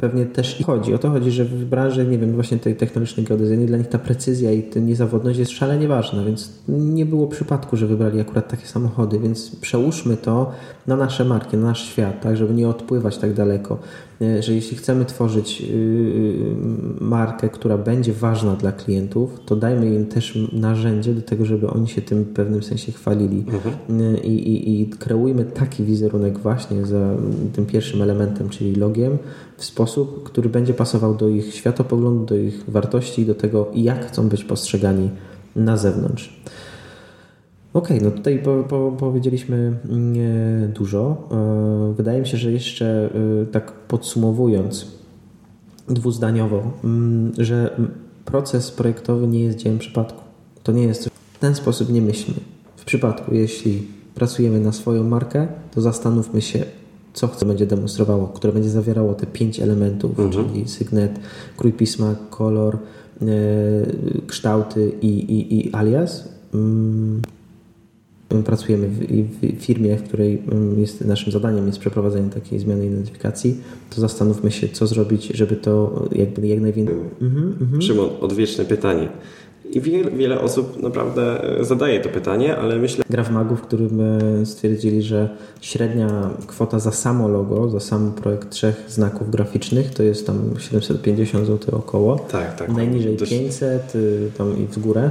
pewnie też i chodzi. O to chodzi, że w branży, nie wiem, właśnie tej technologicznej geodezyjnej dla nich ta precyzja i ta niezawodność jest szalenie ważna, więc nie było przypadku, że wybrali akurat takie samochody, więc przełóżmy to na nasze marki, na nasz świat, tak? Żeby nie odpływać tak daleko. E, że jeśli chcemy tworzyć y, y, markę, która będzie ważna dla klientów, to dajmy im też narzędzie do tego, żeby oni się tym w pewnym sensie chwalili. Mhm. E, I, i, I kreujmy taki wizerunek właśnie za tym pierwszym elementem, czyli logiem, w sposób, który będzie pasował do ich światopoglądu, do ich wartości, do tego, jak chcą być postrzegani na zewnątrz. Okej, okay, no tutaj po, po, powiedzieliśmy mm, dużo. E, wydaje mi się, że jeszcze e, tak podsumowując dwuzdaniowo, mm, że proces projektowy nie jest dziełem przypadku. To nie jest w ten sposób nie myślmy. W przypadku, jeśli pracujemy na swoją markę, to zastanówmy się, co chce będzie demonstrowało, które będzie zawierało te pięć elementów, mhm. czyli sygnet, krój pisma, kolor, e, kształty i, i, i alias. Mm, pracujemy w, w, firmie, w której jest, naszym zadaniem jest przeprowadzenie takiej zmiany identyfikacji, to zastanówmy się, co zrobić, żeby to jakby jak najwięcej... Mhm. Szymon, odwieczne pytanie. I wiele, wiele osób naprawdę e, zadaje to pytanie, ale myślę... Gra w Magów, w którym e, stwierdzili, że średnia kwota za samo logo, za sam projekt trzech znaków graficznych to jest tam 750 zł około. Tak, tak. Najniżej 500, y, tam i w górę.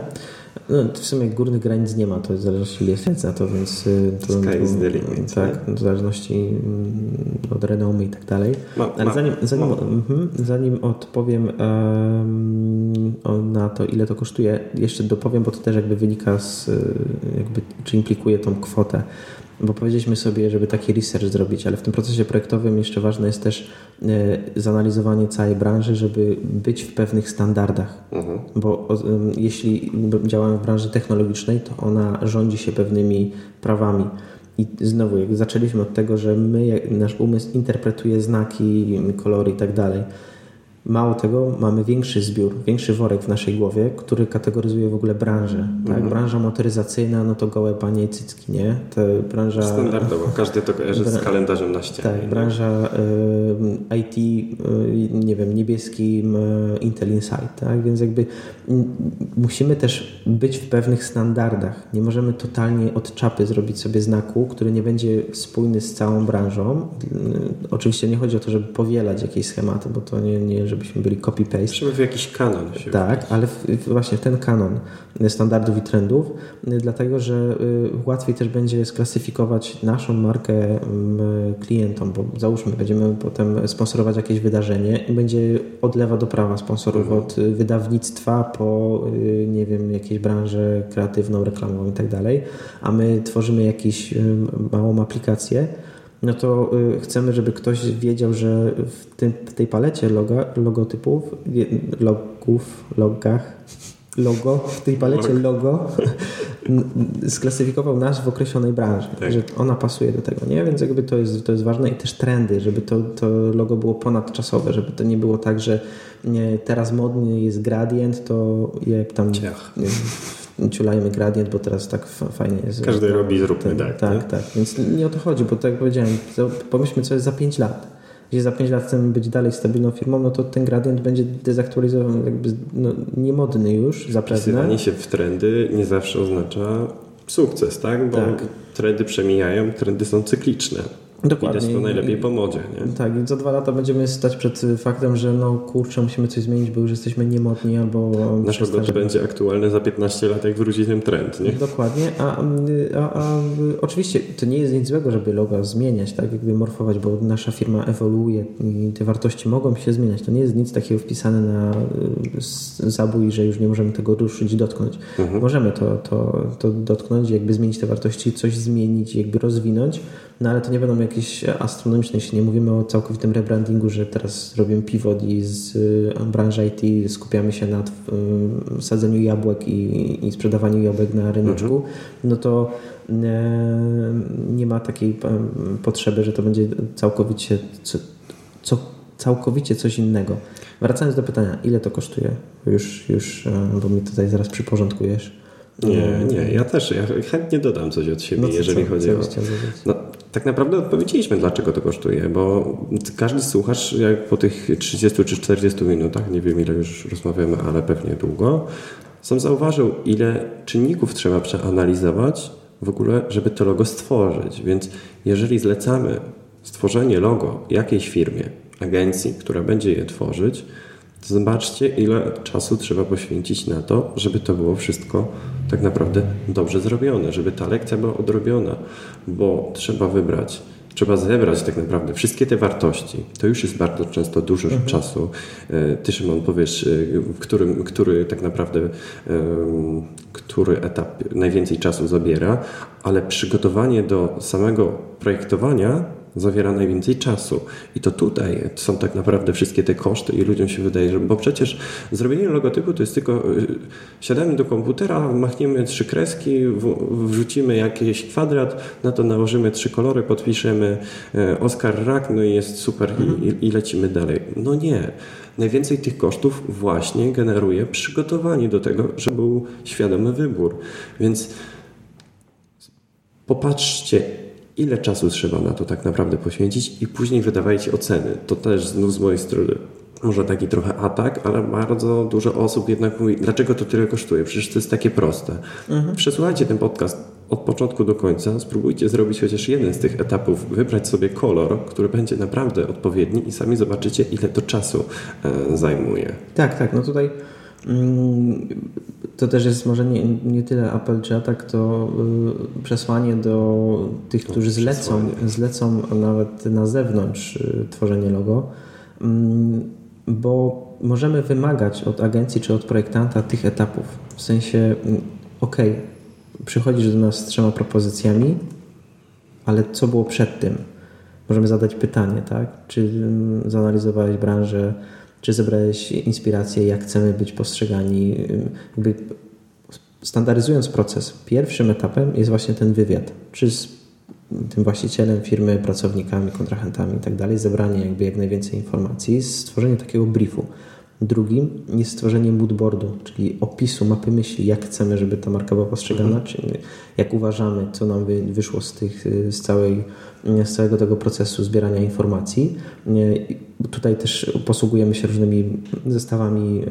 No, w sumie górnych granic nie ma, to w zależności ile jest na to, więc y, to, Sky is the limit, tak, w zależności mm, od renomy i tak dalej. Ma, Ale zanim, zanim, mhm, zanim odpowiem um, na to, ile to kosztuje, jeszcze dopowiem, bo to też jakby wynika z, jakby, czy implikuje tą kwotę bo powiedzieliśmy sobie, żeby taki research zrobić, ale w tym procesie projektowym jeszcze ważne jest też e, zanalizowanie całej branży, żeby być w pewnych standardach. Mhm. Bo jeśli działamy w branży technologicznej, to ona rządzi się pewnymi prawami. I znowu, jak zaczęliśmy od tego, że my, nasz umysł interpretuje znaki, kolory i tak dalej Mało tego, mamy większy zbiór, większy worek w naszej głowie, który kategoryzuje w ogóle branżę. Tak? Mhm. Branża motoryzacyjna, no to gołe panie i cycki, nie? To branża... Standardowo, każdy to kojarzy z kalendarzem na ścianie. Tak, branża y, IT, y, nie wiem, niebieskim y, Intel Insight, tak? Więc jakby musimy też być w pewnych standardach. Nie możemy totalnie od czapy zrobić sobie znaku, który nie będzie spójny z całą branżą. Oczywiście nie chodzi o to, żeby powielać jakieś schematy, bo to nie, nie żebyśmy byli copy-paste. Żeby w jakiś kanon się Tak, ale w, właśnie ten kanon standardów i trendów, y, dlatego że y, łatwiej też będzie sklasyfikować naszą markę klientom, bo załóżmy, będziemy potem sponsorować jakieś wydarzenie i będzie od lewa do prawa sponsorów, mhm. od wydawnictwa po, nie wiem, jakieś branżę kreatywną, reklamową i tak dalej, a my tworzymy jakąś małą aplikację, no to y, chcemy, żeby ktoś wiedział, że w, tym, w tej palecie loga, logotypów, logów, logach, logo, w tej palecie logo sklasyfikował nas w określonej branży, tak. że ona pasuje do tego, nie? Więc jakby to jest, to jest ważne i też trendy, żeby to, to logo było ponadczasowe, żeby to nie było tak, że nie, teraz modny jest gradient, to je tam Ciach ciulajmy gradient, bo teraz tak fajnie jest. Każdy robi, zróbmy tak. Tak, tak, tak. Więc nie o to chodzi, bo tak jak powiedziałem, pomyślmy, co jest za 5 lat. Jeśli za 5 lat chcemy być dalej stabilną firmą, no to ten gradient będzie dezaktualizowany, jakby no, niemodny już zapewne. Wpisywanie się w trendy nie zawsze oznacza sukces, tak? Bo tak. trendy przemijają, trendy są cykliczne. Dokładnie. Widać to najlepiej po modzie. Nie? Tak, i za dwa lata będziemy stać przed faktem, że no kurczę, musimy coś zmienić, bo już jesteśmy niemodni albo... Nasz logo będzie aktualne za 15 lat, jak wróci ten trend, nie? Dokładnie, a, a, a, oczywiście to nie jest nic złego, żeby logo zmieniać, tak jakby morfować, bo nasza firma ewoluuje i te wartości mogą się zmieniać. To nie jest nic takiego wpisane na y, zabój, że już nie możemy tego ruszyć, dotknąć. Mhm. Możemy to, to, to dotknąć, jakby zmienić te wartości, coś zmienić, jakby rozwinąć, no ale to nie będą jakieś astronomiczne, jeśli nie mówimy o całkowitym rebrandingu, że teraz robimy pivot i z y, branży IT skupiamy się na sadzeniu jabłek i, i sprzedawaniu jabłek na ryneczku, mhm. no to e, nie ma takiej potrzeby, że to będzie całkowicie co, co, całkowicie coś innego. Wracając do pytania, ile to kosztuje? Już, już e, bo mi tutaj zaraz przyporządkujesz. Nie, nie, ja też ja chętnie dodam coś od siebie, no jeżeli co, chodzi co o. No, tak naprawdę odpowiedzieliśmy, dlaczego to kosztuje, bo każdy słuchacz, jak po tych 30 czy 40 minutach, nie wiem ile już rozmawiamy, ale pewnie długo, sam zauważył, ile czynników trzeba przeanalizować w ogóle, żeby to logo stworzyć. Więc jeżeli zlecamy stworzenie logo jakiejś firmie, agencji, która będzie je tworzyć, zobaczcie, ile czasu trzeba poświęcić na to, żeby to było wszystko tak naprawdę dobrze zrobione, żeby ta lekcja była odrobiona, bo trzeba wybrać trzeba zebrać tak naprawdę wszystkie te wartości. To już jest bardzo często dużo mhm. czasu. E, ty, Szymon, powiesz, e, w którym, który tak naprawdę, który etap najwięcej czasu zabiera, ale przygotowanie do samego projektowania zawiera najwięcej czasu. I to tutaj są tak naprawdę wszystkie te koszty i ludziom się wydaje, że bo przecież zrobienie logotypu to jest tylko y, siadamy do komputera, machniemy trzy kreski, wrzucimy jakiś kwadrat, na to nałożymy trzy kolory, podpiszemy y, Oscar Rak, no i jest super i, i lecimy dalej. No nie. Najwięcej tych kosztów właśnie generuje przygotowanie do tego, żeby był świadomy wybór. Więc popatrzcie, ile czasu trzeba na to tak naprawdę poświęcić i później wydawajcie oceny. To też znów z mojej strony może taki trochę atak, ale bardzo dużo osób jednak mówi, dlaczego to tyle kosztuje? Przecież to jest takie proste. Mhm. Przesłuchajcie ten podcast od początku do końca, spróbujcie zrobić chociaż jeden z tych etapów, wybrać sobie kolor, który będzie naprawdę odpowiedni i sami zobaczycie, ile to czasu e, zajmuje. Tak, tak. No tutaj to też jest może nie, nie tyle apel czy atak, to y, przesłanie do tych, którzy zlecą, zlecą nawet na zewnątrz y, tworzenie logo, y, bo możemy wymagać od agencji czy od projektanta tych etapów. W sensie, mm, ok, przychodzisz do nas z trzema propozycjami, ale co było przed tym? Możemy zadać pytanie, tak? Czy mm, zanalizowałeś branżę, czy zebrałeś inspirację, jak chcemy być postrzegani. Jakby standaryzując proces, pierwszym etapem jest właśnie ten wywiad. Czy z tym właścicielem firmy, pracownikami, kontrahentami i tak dalej, zebranie jakby jak najwięcej informacji, stworzenie takiego briefu. Drugim jest stworzenie moodboardu, czyli opisu, mapy myśli, jak chcemy, żeby ta marka była postrzegana, mhm. czyli jak uważamy, co nam wyszło z, tych, z, całej, z całego tego procesu zbierania informacji. Tutaj też posługujemy się różnymi zestawami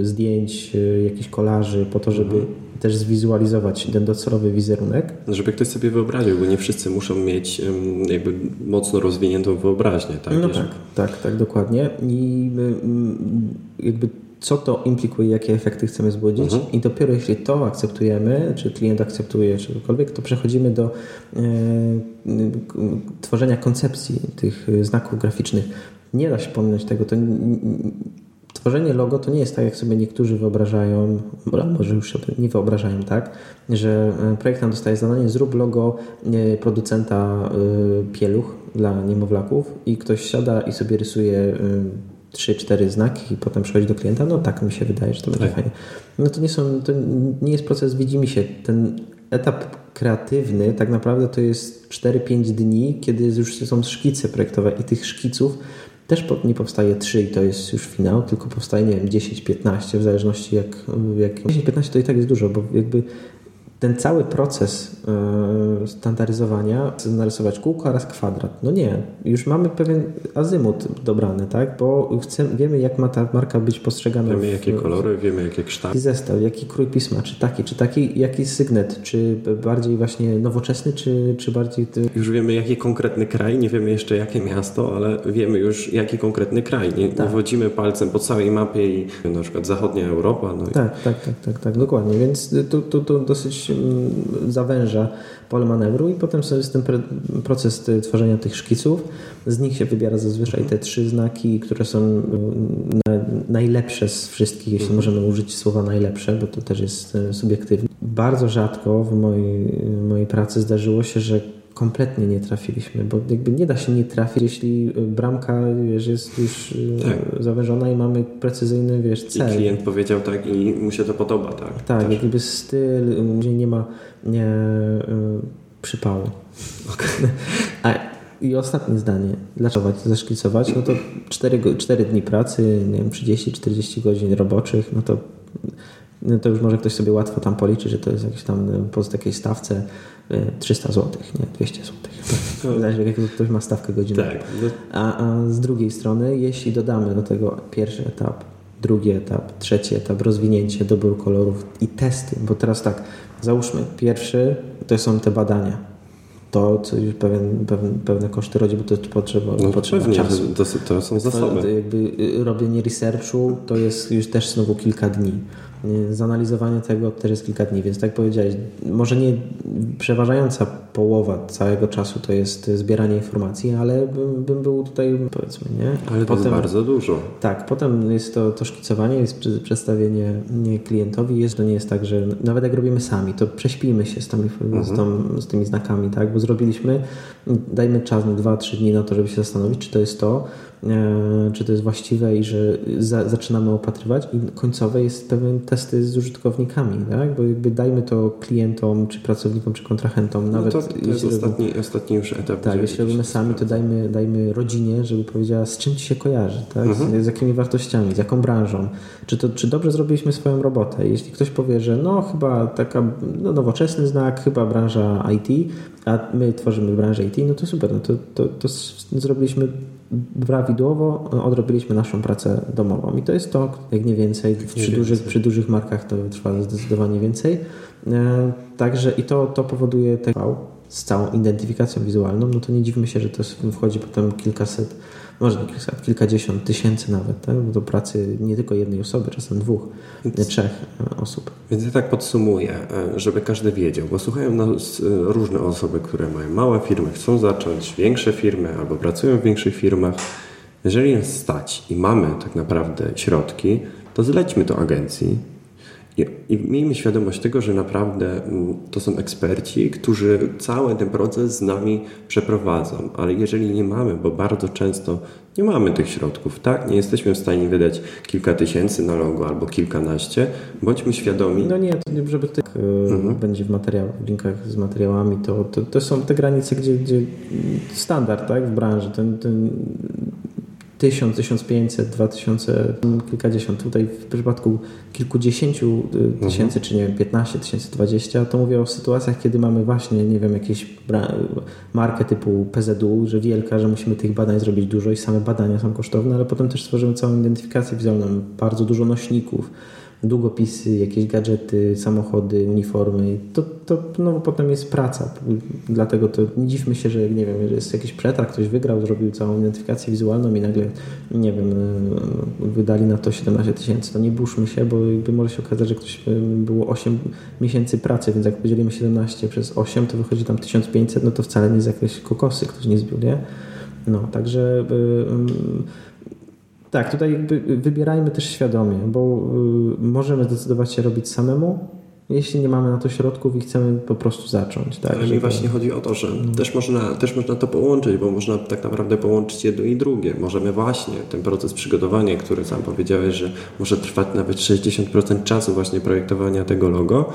e, zdjęć, e, jakichś kolarzy, po to, żeby mhm. też zwizualizować ten docelowy wizerunek. Żeby ktoś sobie wyobraził, bo nie wszyscy muszą mieć jakby mocno rozwiniętą wyobraźnię. Tak, no tak, tak, tak, dokładnie. I jakby co to implikuje, jakie efekty chcemy zbudzić mhm. i dopiero jeśli to akceptujemy, czy klient akceptuje, czy cokolwiek, to przechodzimy do e, tworzenia koncepcji tych znaków graficznych. Nie da się pominąć tego. To tworzenie logo to nie jest tak, jak sobie niektórzy wyobrażają, może już sobie nie wyobrażają, tak, że e, projektant dostaje zadanie, zrób logo e, producenta e, pieluch dla niemowlaków i ktoś siada i sobie rysuje trzy, cztery znaki i potem przychodzi do klienta, no tak mi się wydaje, że to będzie tak. fajnie. No to nie są, to nie jest proces widzimy się. Ten etap kreatywny tak naprawdę to jest 4-5 dni, kiedy już są szkice projektowe i tych szkiców też nie powstaje 3 i to jest już finał, tylko powstaje, nie wiem, 10-15, w zależności jak, jak 10-15 to i tak jest dużo, bo jakby ten cały proces e, standaryzowania, narysować kółko oraz kwadrat. No nie, już mamy pewien azymut dobrany, tak? Bo chcemy, wiemy, jak ma ta marka być postrzegana. Wiemy, jakie kolory, wiemy, jakie kształty. Zestaw, jaki krój pisma, czy taki, czy taki, jaki sygnet, czy bardziej właśnie nowoczesny, czy, czy bardziej... Już wiemy, jaki konkretny kraj, nie wiemy jeszcze, jakie miasto, ale wiemy już, jaki konkretny kraj. Nie, tak. nie wodzimy palcem po całej mapie i na przykład zachodnia Europa. No i... tak, tak, tak, tak, tak, dokładnie. Więc to, to, to dosyć zawęża pole manewru i potem jest ten proces tworzenia tych szkiców. Z nich się wybiera zazwyczaj te trzy znaki, które są najlepsze z wszystkich, jeśli mhm. możemy użyć słowa najlepsze, bo to też jest e, subiektywne. Bardzo rzadko w mojej, mojej pracy zdarzyło się, że kompletnie nie trafiliśmy, bo jakby nie da się nie trafić, jeśli bramka wiesz, jest już tak. zawężona i mamy precyzyjny wiesz, cel. I klient powiedział tak i mu się to podoba, tak? Tak, Też. jakby styl, gdzie nie ma nie, przypału. Okay. A, I ostatnie zdanie. Dlaczego zaszkicować? No to 4, 4 dni pracy, nie wiem, 30-40 godzin roboczych, no to to już może ktoś sobie łatwo tam policzy, że to jest jakieś tam po takiej stawce 300 zł, nie 200 zł. Zależy jak ktoś ma stawkę godzinową. Tak. A, a z drugiej strony, jeśli dodamy do tego pierwszy etap, drugi etap, trzeci etap, rozwinięcie, dobór kolorów i testy, bo teraz tak, załóżmy, pierwszy to są te badania. To, co już pewien, pewien, pewne koszty rodzi, bo to potrzeba, no, potrzeba pewnie, czasu. To, to są zasoby. To, jakby y, robienie researchu to jest już też znowu kilka dni. Zanalizowanie tego też jest kilka dni, więc tak jak powiedziałeś, może nie przeważająca połowa całego czasu to jest zbieranie informacji, ale bym, bym był tutaj, powiedzmy, nie? Ale potem, to jest bardzo dużo. Tak, potem jest to, to szkicowanie, jest przedstawienie klientowi, jest, to nie jest tak, że nawet jak robimy sami, to prześpijmy się z, tymi, mhm. z, z tymi znakami, tak? Bo zrobiliśmy, dajmy czas na 2-3 dni na to, żeby się zastanowić, czy to jest to, czy to jest właściwe i że za, zaczynamy opatrywać i końcowe jest pewien testy z użytkownikami, tak? bo jakby dajmy to klientom, czy pracownikom, czy kontrahentom. No nawet to, to jest ostatni, robimy, ostatni już etap. Tak, jeśli robimy sami, to dajmy, dajmy rodzinie, żeby powiedziała, z czym ci się kojarzy, tak? Mhm. Z, z, jakimi wartościami, z jaką branżą. Czy, to, czy dobrze zrobiliśmy swoją robotę? Jeśli ktoś powie, że no chyba taka no, nowoczesny znak, chyba branża IT, a my tworzymy branżę IT, no to super, no to, to, to zrobiliśmy prawidłowo odrobiliśmy naszą pracę domową. I to jest to, jak nie więcej. Przy, dużych, przy dużych markach to trwa zdecydowanie więcej. E, także i to, to powoduje TV z całą identyfikacją wizualną, no to nie dziwmy się, że to wchodzi potem kilkaset może kilkadziesiąt tysięcy nawet, tak? do pracy nie tylko jednej osoby, czasem dwóch, Więc, trzech e, osób. Więc ja tak podsumuję, e, żeby każdy wiedział, bo słuchają nas e, różne osoby, które mają małe firmy, chcą zacząć większe firmy albo pracują w większych firmach. Jeżeli nas stać i mamy tak naprawdę środki, to zlećmy to agencji I, I miejmy świadomość tego, że naprawdę mm, to są eksperci, którzy cały ten proces z nami przeprowadzą, ale jeżeli nie mamy, bo bardzo często nie mamy tych środków, tak? Nie jesteśmy w stanie wydać kilka tysięcy na logo albo kilkanaście, bądźmy świadomi. No nie, to nie, żeby tak mhm. będzie w materiałach, w linkach z materiałami, to, to, to, są te granice, gdzie, gdzie standard tak, w branży. Ten, ten 1000, 1500, 2000, kilkadziesiąt. Tutaj w przypadku kilkudziesięciu y, tysięcy, mhm. czy nie wiem, 15 tysięcy, 20, to mówię o sytuacjach, kiedy mamy właśnie, nie wiem, jakieś markę typu PZU, że wielka, że musimy tych badań zrobić dużo i same badania są kosztowne, ale potem też stworzymy całą identyfikację wizualną, bardzo dużo nośników, długopisy, jakieś gadżety, samochody, uniformy. To, to no, potem jest praca. Dlatego to nie dziwmy się, że nie wiem, że jest jakiś przetarg, ktoś wygrał, zrobił całą identyfikację wizualną i nagle, nie wiem, e, wydali na to 17 tysięcy. To nie burzmy się, bo jakby może się okazać, że ktoś e, było 8 miesięcy pracy, więc jak podzielimy 17 przez 8, to wychodzi tam 1500, no to wcale nie jest jakieś kokosy, ktoś nie zbił, nie? No, także tak, tutaj wybierajmy też świadomie, bo y, możemy zdecydować się robić samemu, jeśli nie mamy na to środków i chcemy po prostu zacząć. Tak, Ale mi właśnie chodzi o to, że no. też, można, też można to połączyć, bo można tak naprawdę połączyć jedno i drugie. Możemy właśnie ten proces przygotowania, który sam powiedziałeś, że może trwać nawet 60% czasu właśnie projektowania tego logo,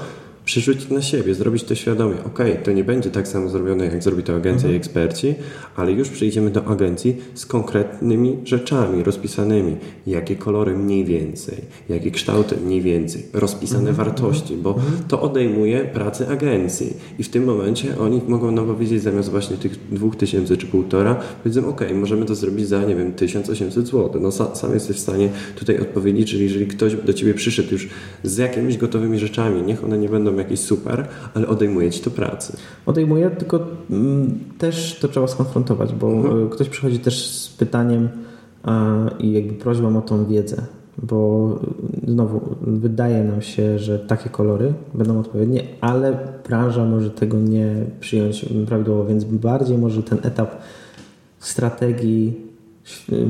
przerzucić na siebie, zrobić to świadomie. Ok, to nie będzie tak samo zrobione, jak zrobi to agencja mhm. i eksperci, ale już przyjdziemy do agencji z konkretnymi rzeczami rozpisanymi. Jakie kolory mniej więcej, jakie kształty mniej więcej, rozpisane mhm. wartości, bo mhm. to odejmuje pracę agencji. I w tym momencie oni mogą nam powiedzieć zamiast właśnie tych dwóch tysięcy czy półtora, powiedzą, ok, możemy to zrobić za, nie wiem, 1800 zł. No sam jesteś w stanie tutaj odpowiedzieć, czyli jeżeli ktoś do Ciebie przyszedł już z jakimiś gotowymi rzeczami, niech one nie będą jakieś super, ale odejmuje ci to pracy. Odejmuje, tylko mm, też to trzeba skonfrontować, bo mhm. E, ktoś przychodzi też z pytaniem i jakby prośbą o tą wiedzę, bo e, znowu wydaje nam się, że takie kolory będą odpowiednie, ale branża może tego nie przyjąć prawidłowo, więc bardziej może ten etap strategii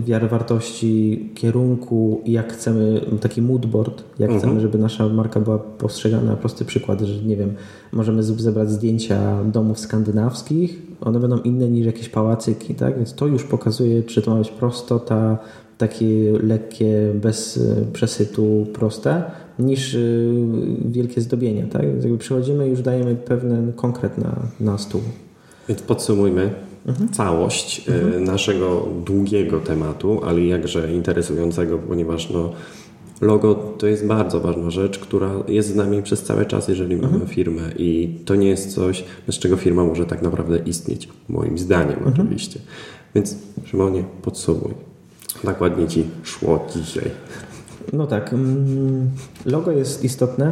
wiary wartości, kierunku, jak chcemy, taki moodboard, jak mhm. chcemy, żeby nasza marka była postrzegana. Prosty przykład, że nie wiem, możemy zebrać zdjęcia domów skandynawskich, one będą inne niż jakieś pałacyki, tak? Więc to już pokazuje, czy to ma być prostota, takie lekkie, bez e, przesytu, proste, niż e, wielkie zdobienia, tak? Więc jakby przychodzimy i już dajemy pewien konkret na, na stół. Więc podsumujmy mhm. całość e, mhm. naszego długiego tematu, ale jakże interesującego, ponieważ no, logo to jest bardzo ważna rzecz, która jest z nami przez cały czas, jeżeli mamy mhm. firmę i to nie jest coś, bez czego firma może tak naprawdę istnieć, moim zdaniem mhm. oczywiście. Więc Szymonie, podsumuj. Tak ładnie Ci szło dzisiaj. No tak, mm, logo jest istotne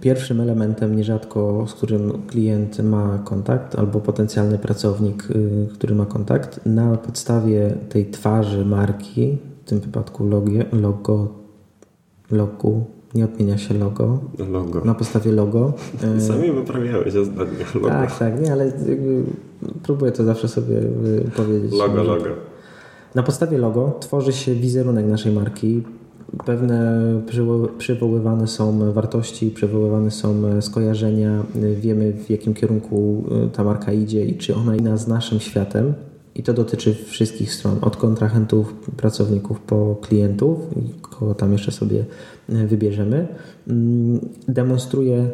pierwszym elementem nierzadko, z którym klient ma kontakt albo potencjalny pracownik, y, który ma kontakt, na podstawie tej twarzy marki, w tym wypadku logie, logo, logu, nie odmienia się logo. Logo. Na podstawie logo. Y, Sami wyprawiałeś ostatnio logo. Tak, tak, nie, ale próbuję to zawsze sobie y, powiedzieć. Logo, logo. Na podstawie logo tworzy się wizerunek naszej marki, pewne przywoływane są wartości, przywoływane są skojarzenia, wiemy w jakim kierunku e, ta marka idzie i czy ona ina z naszym światem. I to dotyczy wszystkich stron, od kontrahentów, pracowników po klientów, kogo tam jeszcze sobie e, wybierzemy. Mm, demonstruje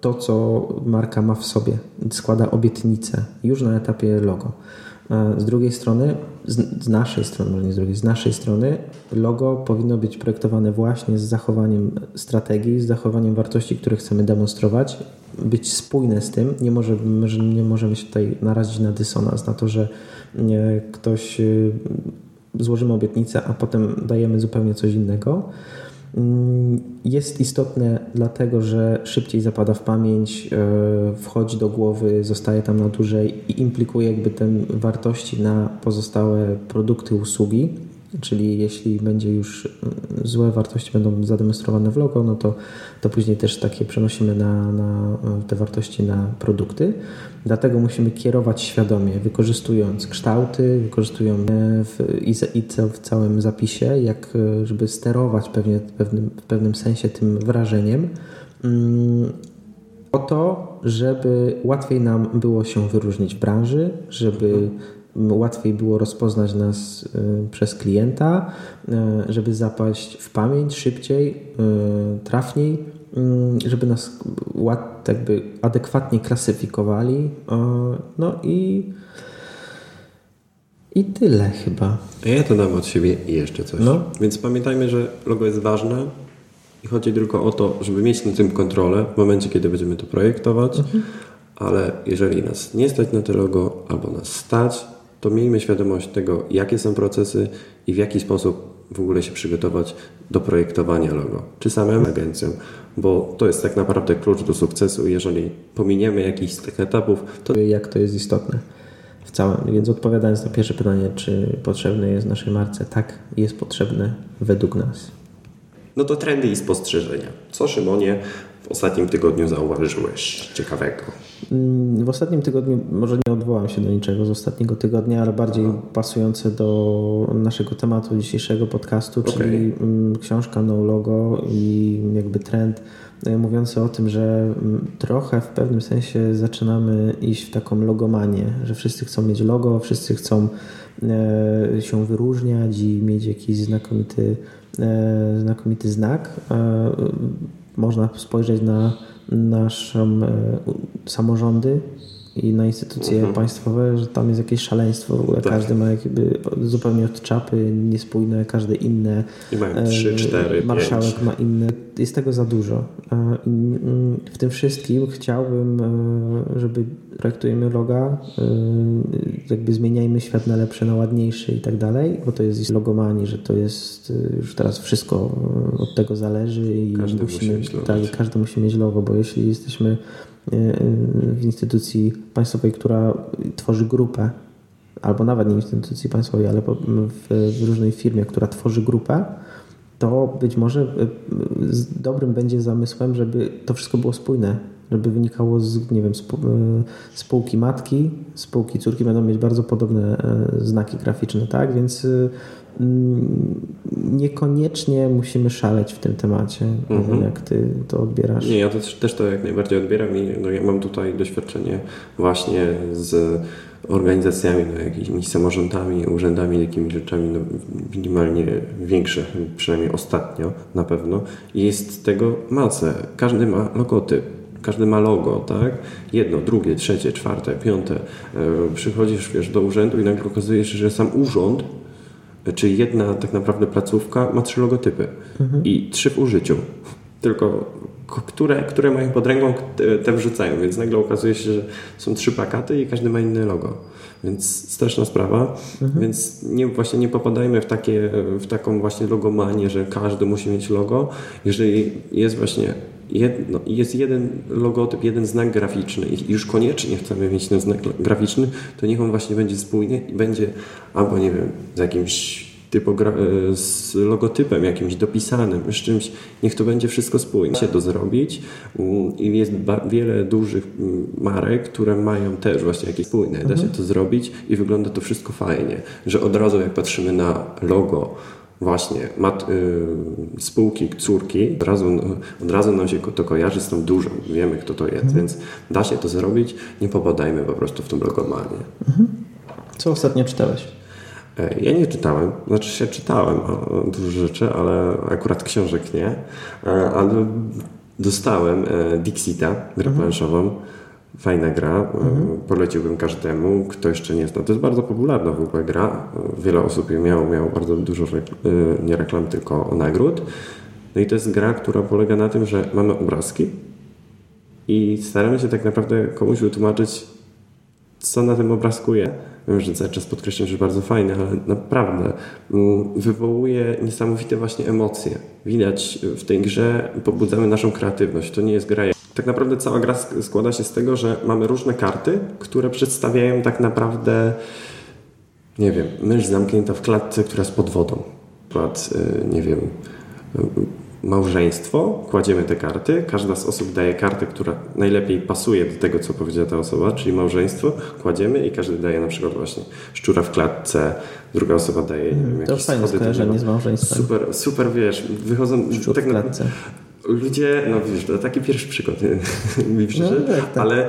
to, co marka ma w sobie, składa obietnice już na etapie logo. Z drugiej strony, z, naszej strony, może nie z drugiej, z naszej strony logo powinno być projektowane właśnie z zachowaniem strategii, z zachowaniem wartości, które chcemy demonstrować, być spójne z tym. Nie, może, nie możemy się tutaj narazić na dysonans, na to, że ktoś y, złożymy obietnicę, a potem dajemy zupełnie coś innego. Mm, jest istotne dlatego, że szybciej zapada w pamięć, e, wchodzi do głowy, zostaje tam na dłużej i implikuje jakby ten wartości na pozostałe produkty, usługi. Czyli jeśli będzie już złe wartości będą zademonstrowane w logo, no to, to później też takie przenosimy na, na te wartości na produkty. Dlatego musimy kierować świadomie, wykorzystując kształty, wykorzystując w, i, i w całym zapisie, jak żeby sterować pewnie, w, pewnym, w pewnym sensie tym wrażeniem. Mm, o to, żeby łatwiej nam było się wyróżnić w branży, żeby łatwiej było rozpoznać nas y, przez klienta, y, żeby zapaść w pamięć szybciej, y, trafniej, żeby nas jakby adekwatnie klasyfikowali. No i, i tyle chyba. Ja to dam od siebie jeszcze coś. No. Więc pamiętajmy, że logo jest ważne i chodzi tylko o to, żeby mieć na tym kontrolę w momencie, kiedy będziemy to projektować. Mhm. Ale jeżeli nas nie stać na to logo, albo nas stać, to miejmy świadomość tego, jakie są procesy i w jaki sposób w ogóle się przygotować do projektowania logo, czy samym agencją, bo to jest tak naprawdę klucz do sukcesu. Jeżeli pominiemy jakiś z tych etapów, to jak to jest istotne w całym. Więc odpowiadając na pierwsze pytanie, czy potrzebne jest naszej marce, tak, jest potrzebne według nas. No to trendy i spostrzeżenia. Co Szymonie w ostatnim tygodniu zauważyłeś ciekawego? Mm, w ostatnim tygodniu, może nie odwołam się do niczego z ostatniego tygodnia, ale bardziej Aha. pasujące do naszego tematu dzisiejszego podcastu, czyli mm, książka No Logo i jakby trend e, mówiący o tym, że mm, trochę w pewnym sensie zaczynamy iść w taką logomanię, że wszyscy chcą mieć logo, wszyscy chcą e, się wyróżniać i mieć jakiś znakomity, e, znakomity znak można spojrzeć na nasze samorządy i na instytucje mhm. państwowe, że tam jest jakieś szaleństwo. W ogóle tak. każdy ma jakby zupełnie od czapy, niespójne, każde inne. I mają 3, 4, Marszałek 5. ma inne. Jest tego za dużo. Mm, w tym wszystkim chciałbym, e, żeby projektujemy loga, e, jakby zmieniajmy świat na lepszy, na ładniejszy i tak dalej, bo to jest logomani, że to jest e, już teraz wszystko od tego zależy i każdy musimy, musi tak, każdy musi mieć logo, bo jeśli jesteśmy w instytucji państwowej, która tworzy grupę, albo nawet nie w instytucji państwowej, ale w, różnej firmie, która tworzy grupę, to być może dobrym będzie zamysłem, żeby to wszystko było spójne, żeby wynikało z, nie wiem, spółki matki, spółki córki będą mieć bardzo podobne znaki graficzne, tak? Więc niekoniecznie musimy szaleć w tym temacie. Mhm. jak ty to odbierasz. Nie, ja też, też to jak najbardziej odbieram i no, ja mam tutaj doświadczenie właśnie z organizacjami, no, jakimiś samorządami, urzędami, takimi rzeczami no, minimalnie większe, przynajmniej ostatnio na pewno. I jest tego masę. Każdy ma logotyp. Każdy ma logo, tak? Jedno, drugie, trzecie, czwarte, piąte. E, przychodzisz wiesz, do urzędu i nagle okazuje się, że sam urząd czy jedna tak naprawdę placówka ma trzy logotypy mhm. i trzy w użyciu. Tylko które, które mają pod ręką, te wrzucają, więc nagle okazuje się, że są trzy plakaty i każdy ma inne logo. Więc straszna sprawa, mhm. więc nie, właśnie nie popadajmy w, takie, w taką właśnie logomanię, że każdy musi mieć logo. Jeżeli jest właśnie jedno, jest jeden logotyp, jeden znak graficzny i już koniecznie chcemy mieć ten znak graficzny, to niech on właśnie będzie spójny i będzie albo nie wiem, z jakimś typogra- e, z logotypem jakimś dopisanym, z czymś, niech to będzie wszystko spójne. się to zrobić i jest wiele dużych mm, marek, które mają też właśnie jakieś spójne. Da się mhm. to zrobić i wygląda to wszystko fajnie, że od razu jak patrzymy na logo właśnie mat, y, spółki, córki, od razu, od razu nam się to kojarzy z tą dużą. Wiemy, kto to jest, mhm. więc da się to zrobić. Nie popadajmy po prostu w tą logomanię. Mhm. Co ostatnio czytałeś? E, ja nie czytałem, znaczy się czytałem dużo rzeczy, ale akurat książek nie, e, ale dostałem e, Dixita, grę mhm. planszową. Fajna gra, mhm. poleciłbym każdemu, kto jeszcze nie zna. To jest bardzo popularna w ogóle gra. Wiele osób je miało, miało bardzo dużo, nie reklam, tylko nagród. No i to jest gra, która polega na tym, że mamy obrazki i staramy się tak naprawdę komuś wytłumaczyć, co na tym obrazku jest wiem, że cały czas podkreślam, że bardzo fajny, ale naprawdę mm, wywołuje niesamowite właśnie emocje. Widać w tej grze, pobudzamy naszą kreatywność. To nie jest gra. Tak naprawdę cała gra składa się z tego, że mamy różne karty, które przedstawiają tak naprawdę nie wiem, mysz zamknięta w klatce, która jest pod wodą. Przykład, y, nie wiem, małżeństwo, kładziemy te karty, każda z osób daje kartę, która najlepiej pasuje do tego, co powiedziała ta osoba, czyli małżeństwo, kładziemy i każdy daje na przykład właśnie szczura w klatce, druga osoba daje nie wiem, To jakieś fajne schody. skojarzenie z małżeństwem. Super, super, wiesz, wychodzą... Szczur tak w na- klatce. Ludzie, no wiesz, to taki pierwszy przykład mi przyszedł, No tak, tak. ale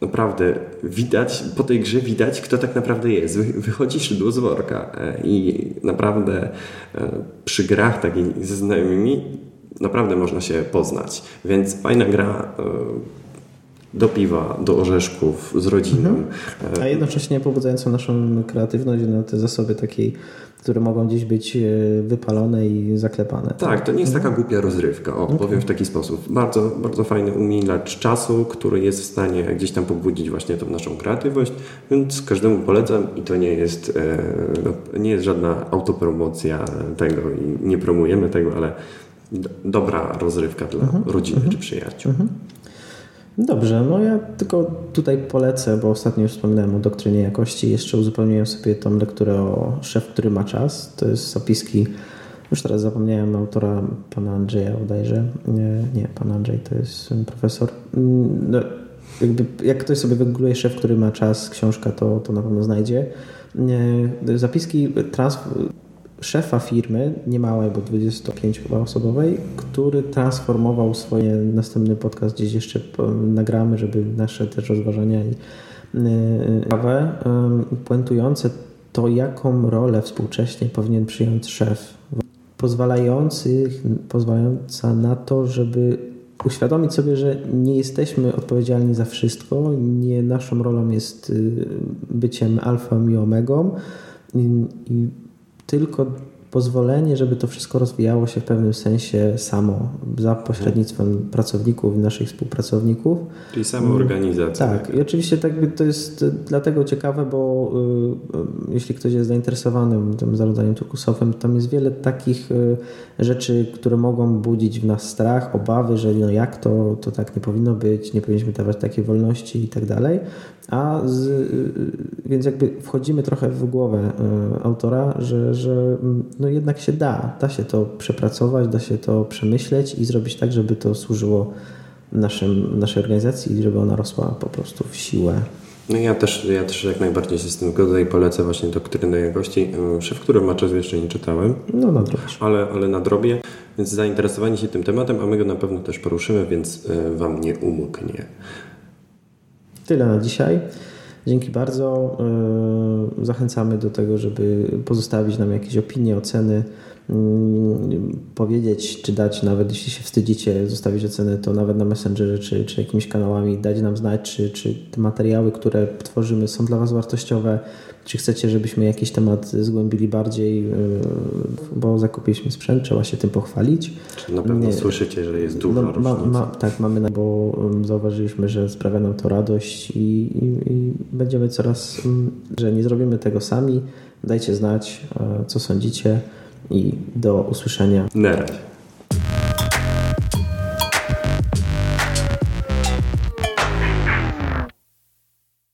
naprawdę widać, po tej grze widać, kto tak naprawdę jest. Wy- Wychodzi szydło z worka e, i naprawdę e, przy grach takich ze znajomymi naprawdę można się poznać. Więc fajna gra e, do piwa, do orzeszków, z rodziną. E, A jednocześnie pobudzającą naszą kreatywność na te zasoby takiej, które mogą gdzieś być e, wypalone i zaklepane. Tak, to nie jest taka głupia rozrywka, o, powiem w taki sposób. Bardzo, bardzo fajny umilacz czasu, który jest w stanie gdzieś tam pobudzić właśnie tą naszą kreatywność, więc każdemu polecam i to nie jest, e, no, nie jest żadna autopromocja tego i nie promujemy tego, ale do, dobra rozrywka dla rodziny czy przyjaciół. Dobrze, no ja tylko tutaj polecę, bo ostatnio już wspominałem o doktrynie jakości. Jeszcze uzupełniłem sobie tą lekturę o szef, który ma czas. To jest zapiski, już teraz zapomniałem autora, pana Andrzeja bodajże. Nie, nie pan Andrzej to jest profesor. No, jakby, jak ktoś sobie wygoogluje szef, który ma czas, książka, to, to na pewno znajdzie. Zapiski trans, szefa firmy, niemałej, bo 25 chyba osobowej, który transformował swoje, następny podcast gdzieś jeszcze nagramy, żeby nasze też rozważania i yy, ciekawe, yy, puentujące to, jaką rolę współcześnie powinien przyjąć szef, pozwalający, pozwalająca na to, żeby uświadomić sobie, że nie jesteśmy odpowiedzialni za wszystko, nie naszą rolą jest byciem alfą i omegą i tylko pozwolenie, żeby to wszystko rozwijało się w pewnym sensie samo, za pośrednictwem pracowników i naszych współpracowników. Czyli sama organizacja. Tak, i oczywiście tak to jest dlatego ciekawe, bo y, y, jeśli ktoś jest zainteresowany tym zarządzaniem turkusowym, tam jest wiele takich y, rzeczy, które mogą budzić w nas strach, obawy, że no jak to, to tak nie powinno być, nie powinniśmy dawać takiej wolności i tak dalej. A z, y, y, więc jakby wchodzimy trochę w głowę y, autora, że, że mm, no jednak się da, da się to przepracować, da się to przemyśleć i zrobić tak, żeby to służyło naszym, naszej organizacji i żeby ona rosła po prostu w siłę. No ja też, ja też jak najbardziej się z tym zgodzę i polecę właśnie doktrynę jakości. Szef, który ma czas jeszcze nie czytałem, No nadrobisz. ale, ale nadrobię, więc zainteresowani się tym tematem, a my go na pewno też poruszymy, więc Wam nie umknie. Tyle na dzisiaj. Dzięki bardzo. Yy, Zachęcamy do tego, żeby pozostawić nam jakieś opinie, oceny, yy, powiedzieć, czy dać, nawet jeśli się wstydzicie, zostawić ocenę, to nawet na Messengerze, czy, czy jakimiś kanałami dać nam znać, czy, czy te materiały, które tworzymy są dla Was wartościowe, czy chcecie, żebyśmy jakiś temat zgłębili bardziej, yy, bo zakupiliśmy sprzęt, trzeba się tym pochwalić. Na pewno Nie. słyszycie, że jest dużo No, ma, ma, tak, mamy, bo zauważyliśmy, że sprawia nam to radość i, i, i będziemy coraz, że nie zrobimy tego sami. Dajcie znać, e, co sądzicie i do usłyszenia. Na razie.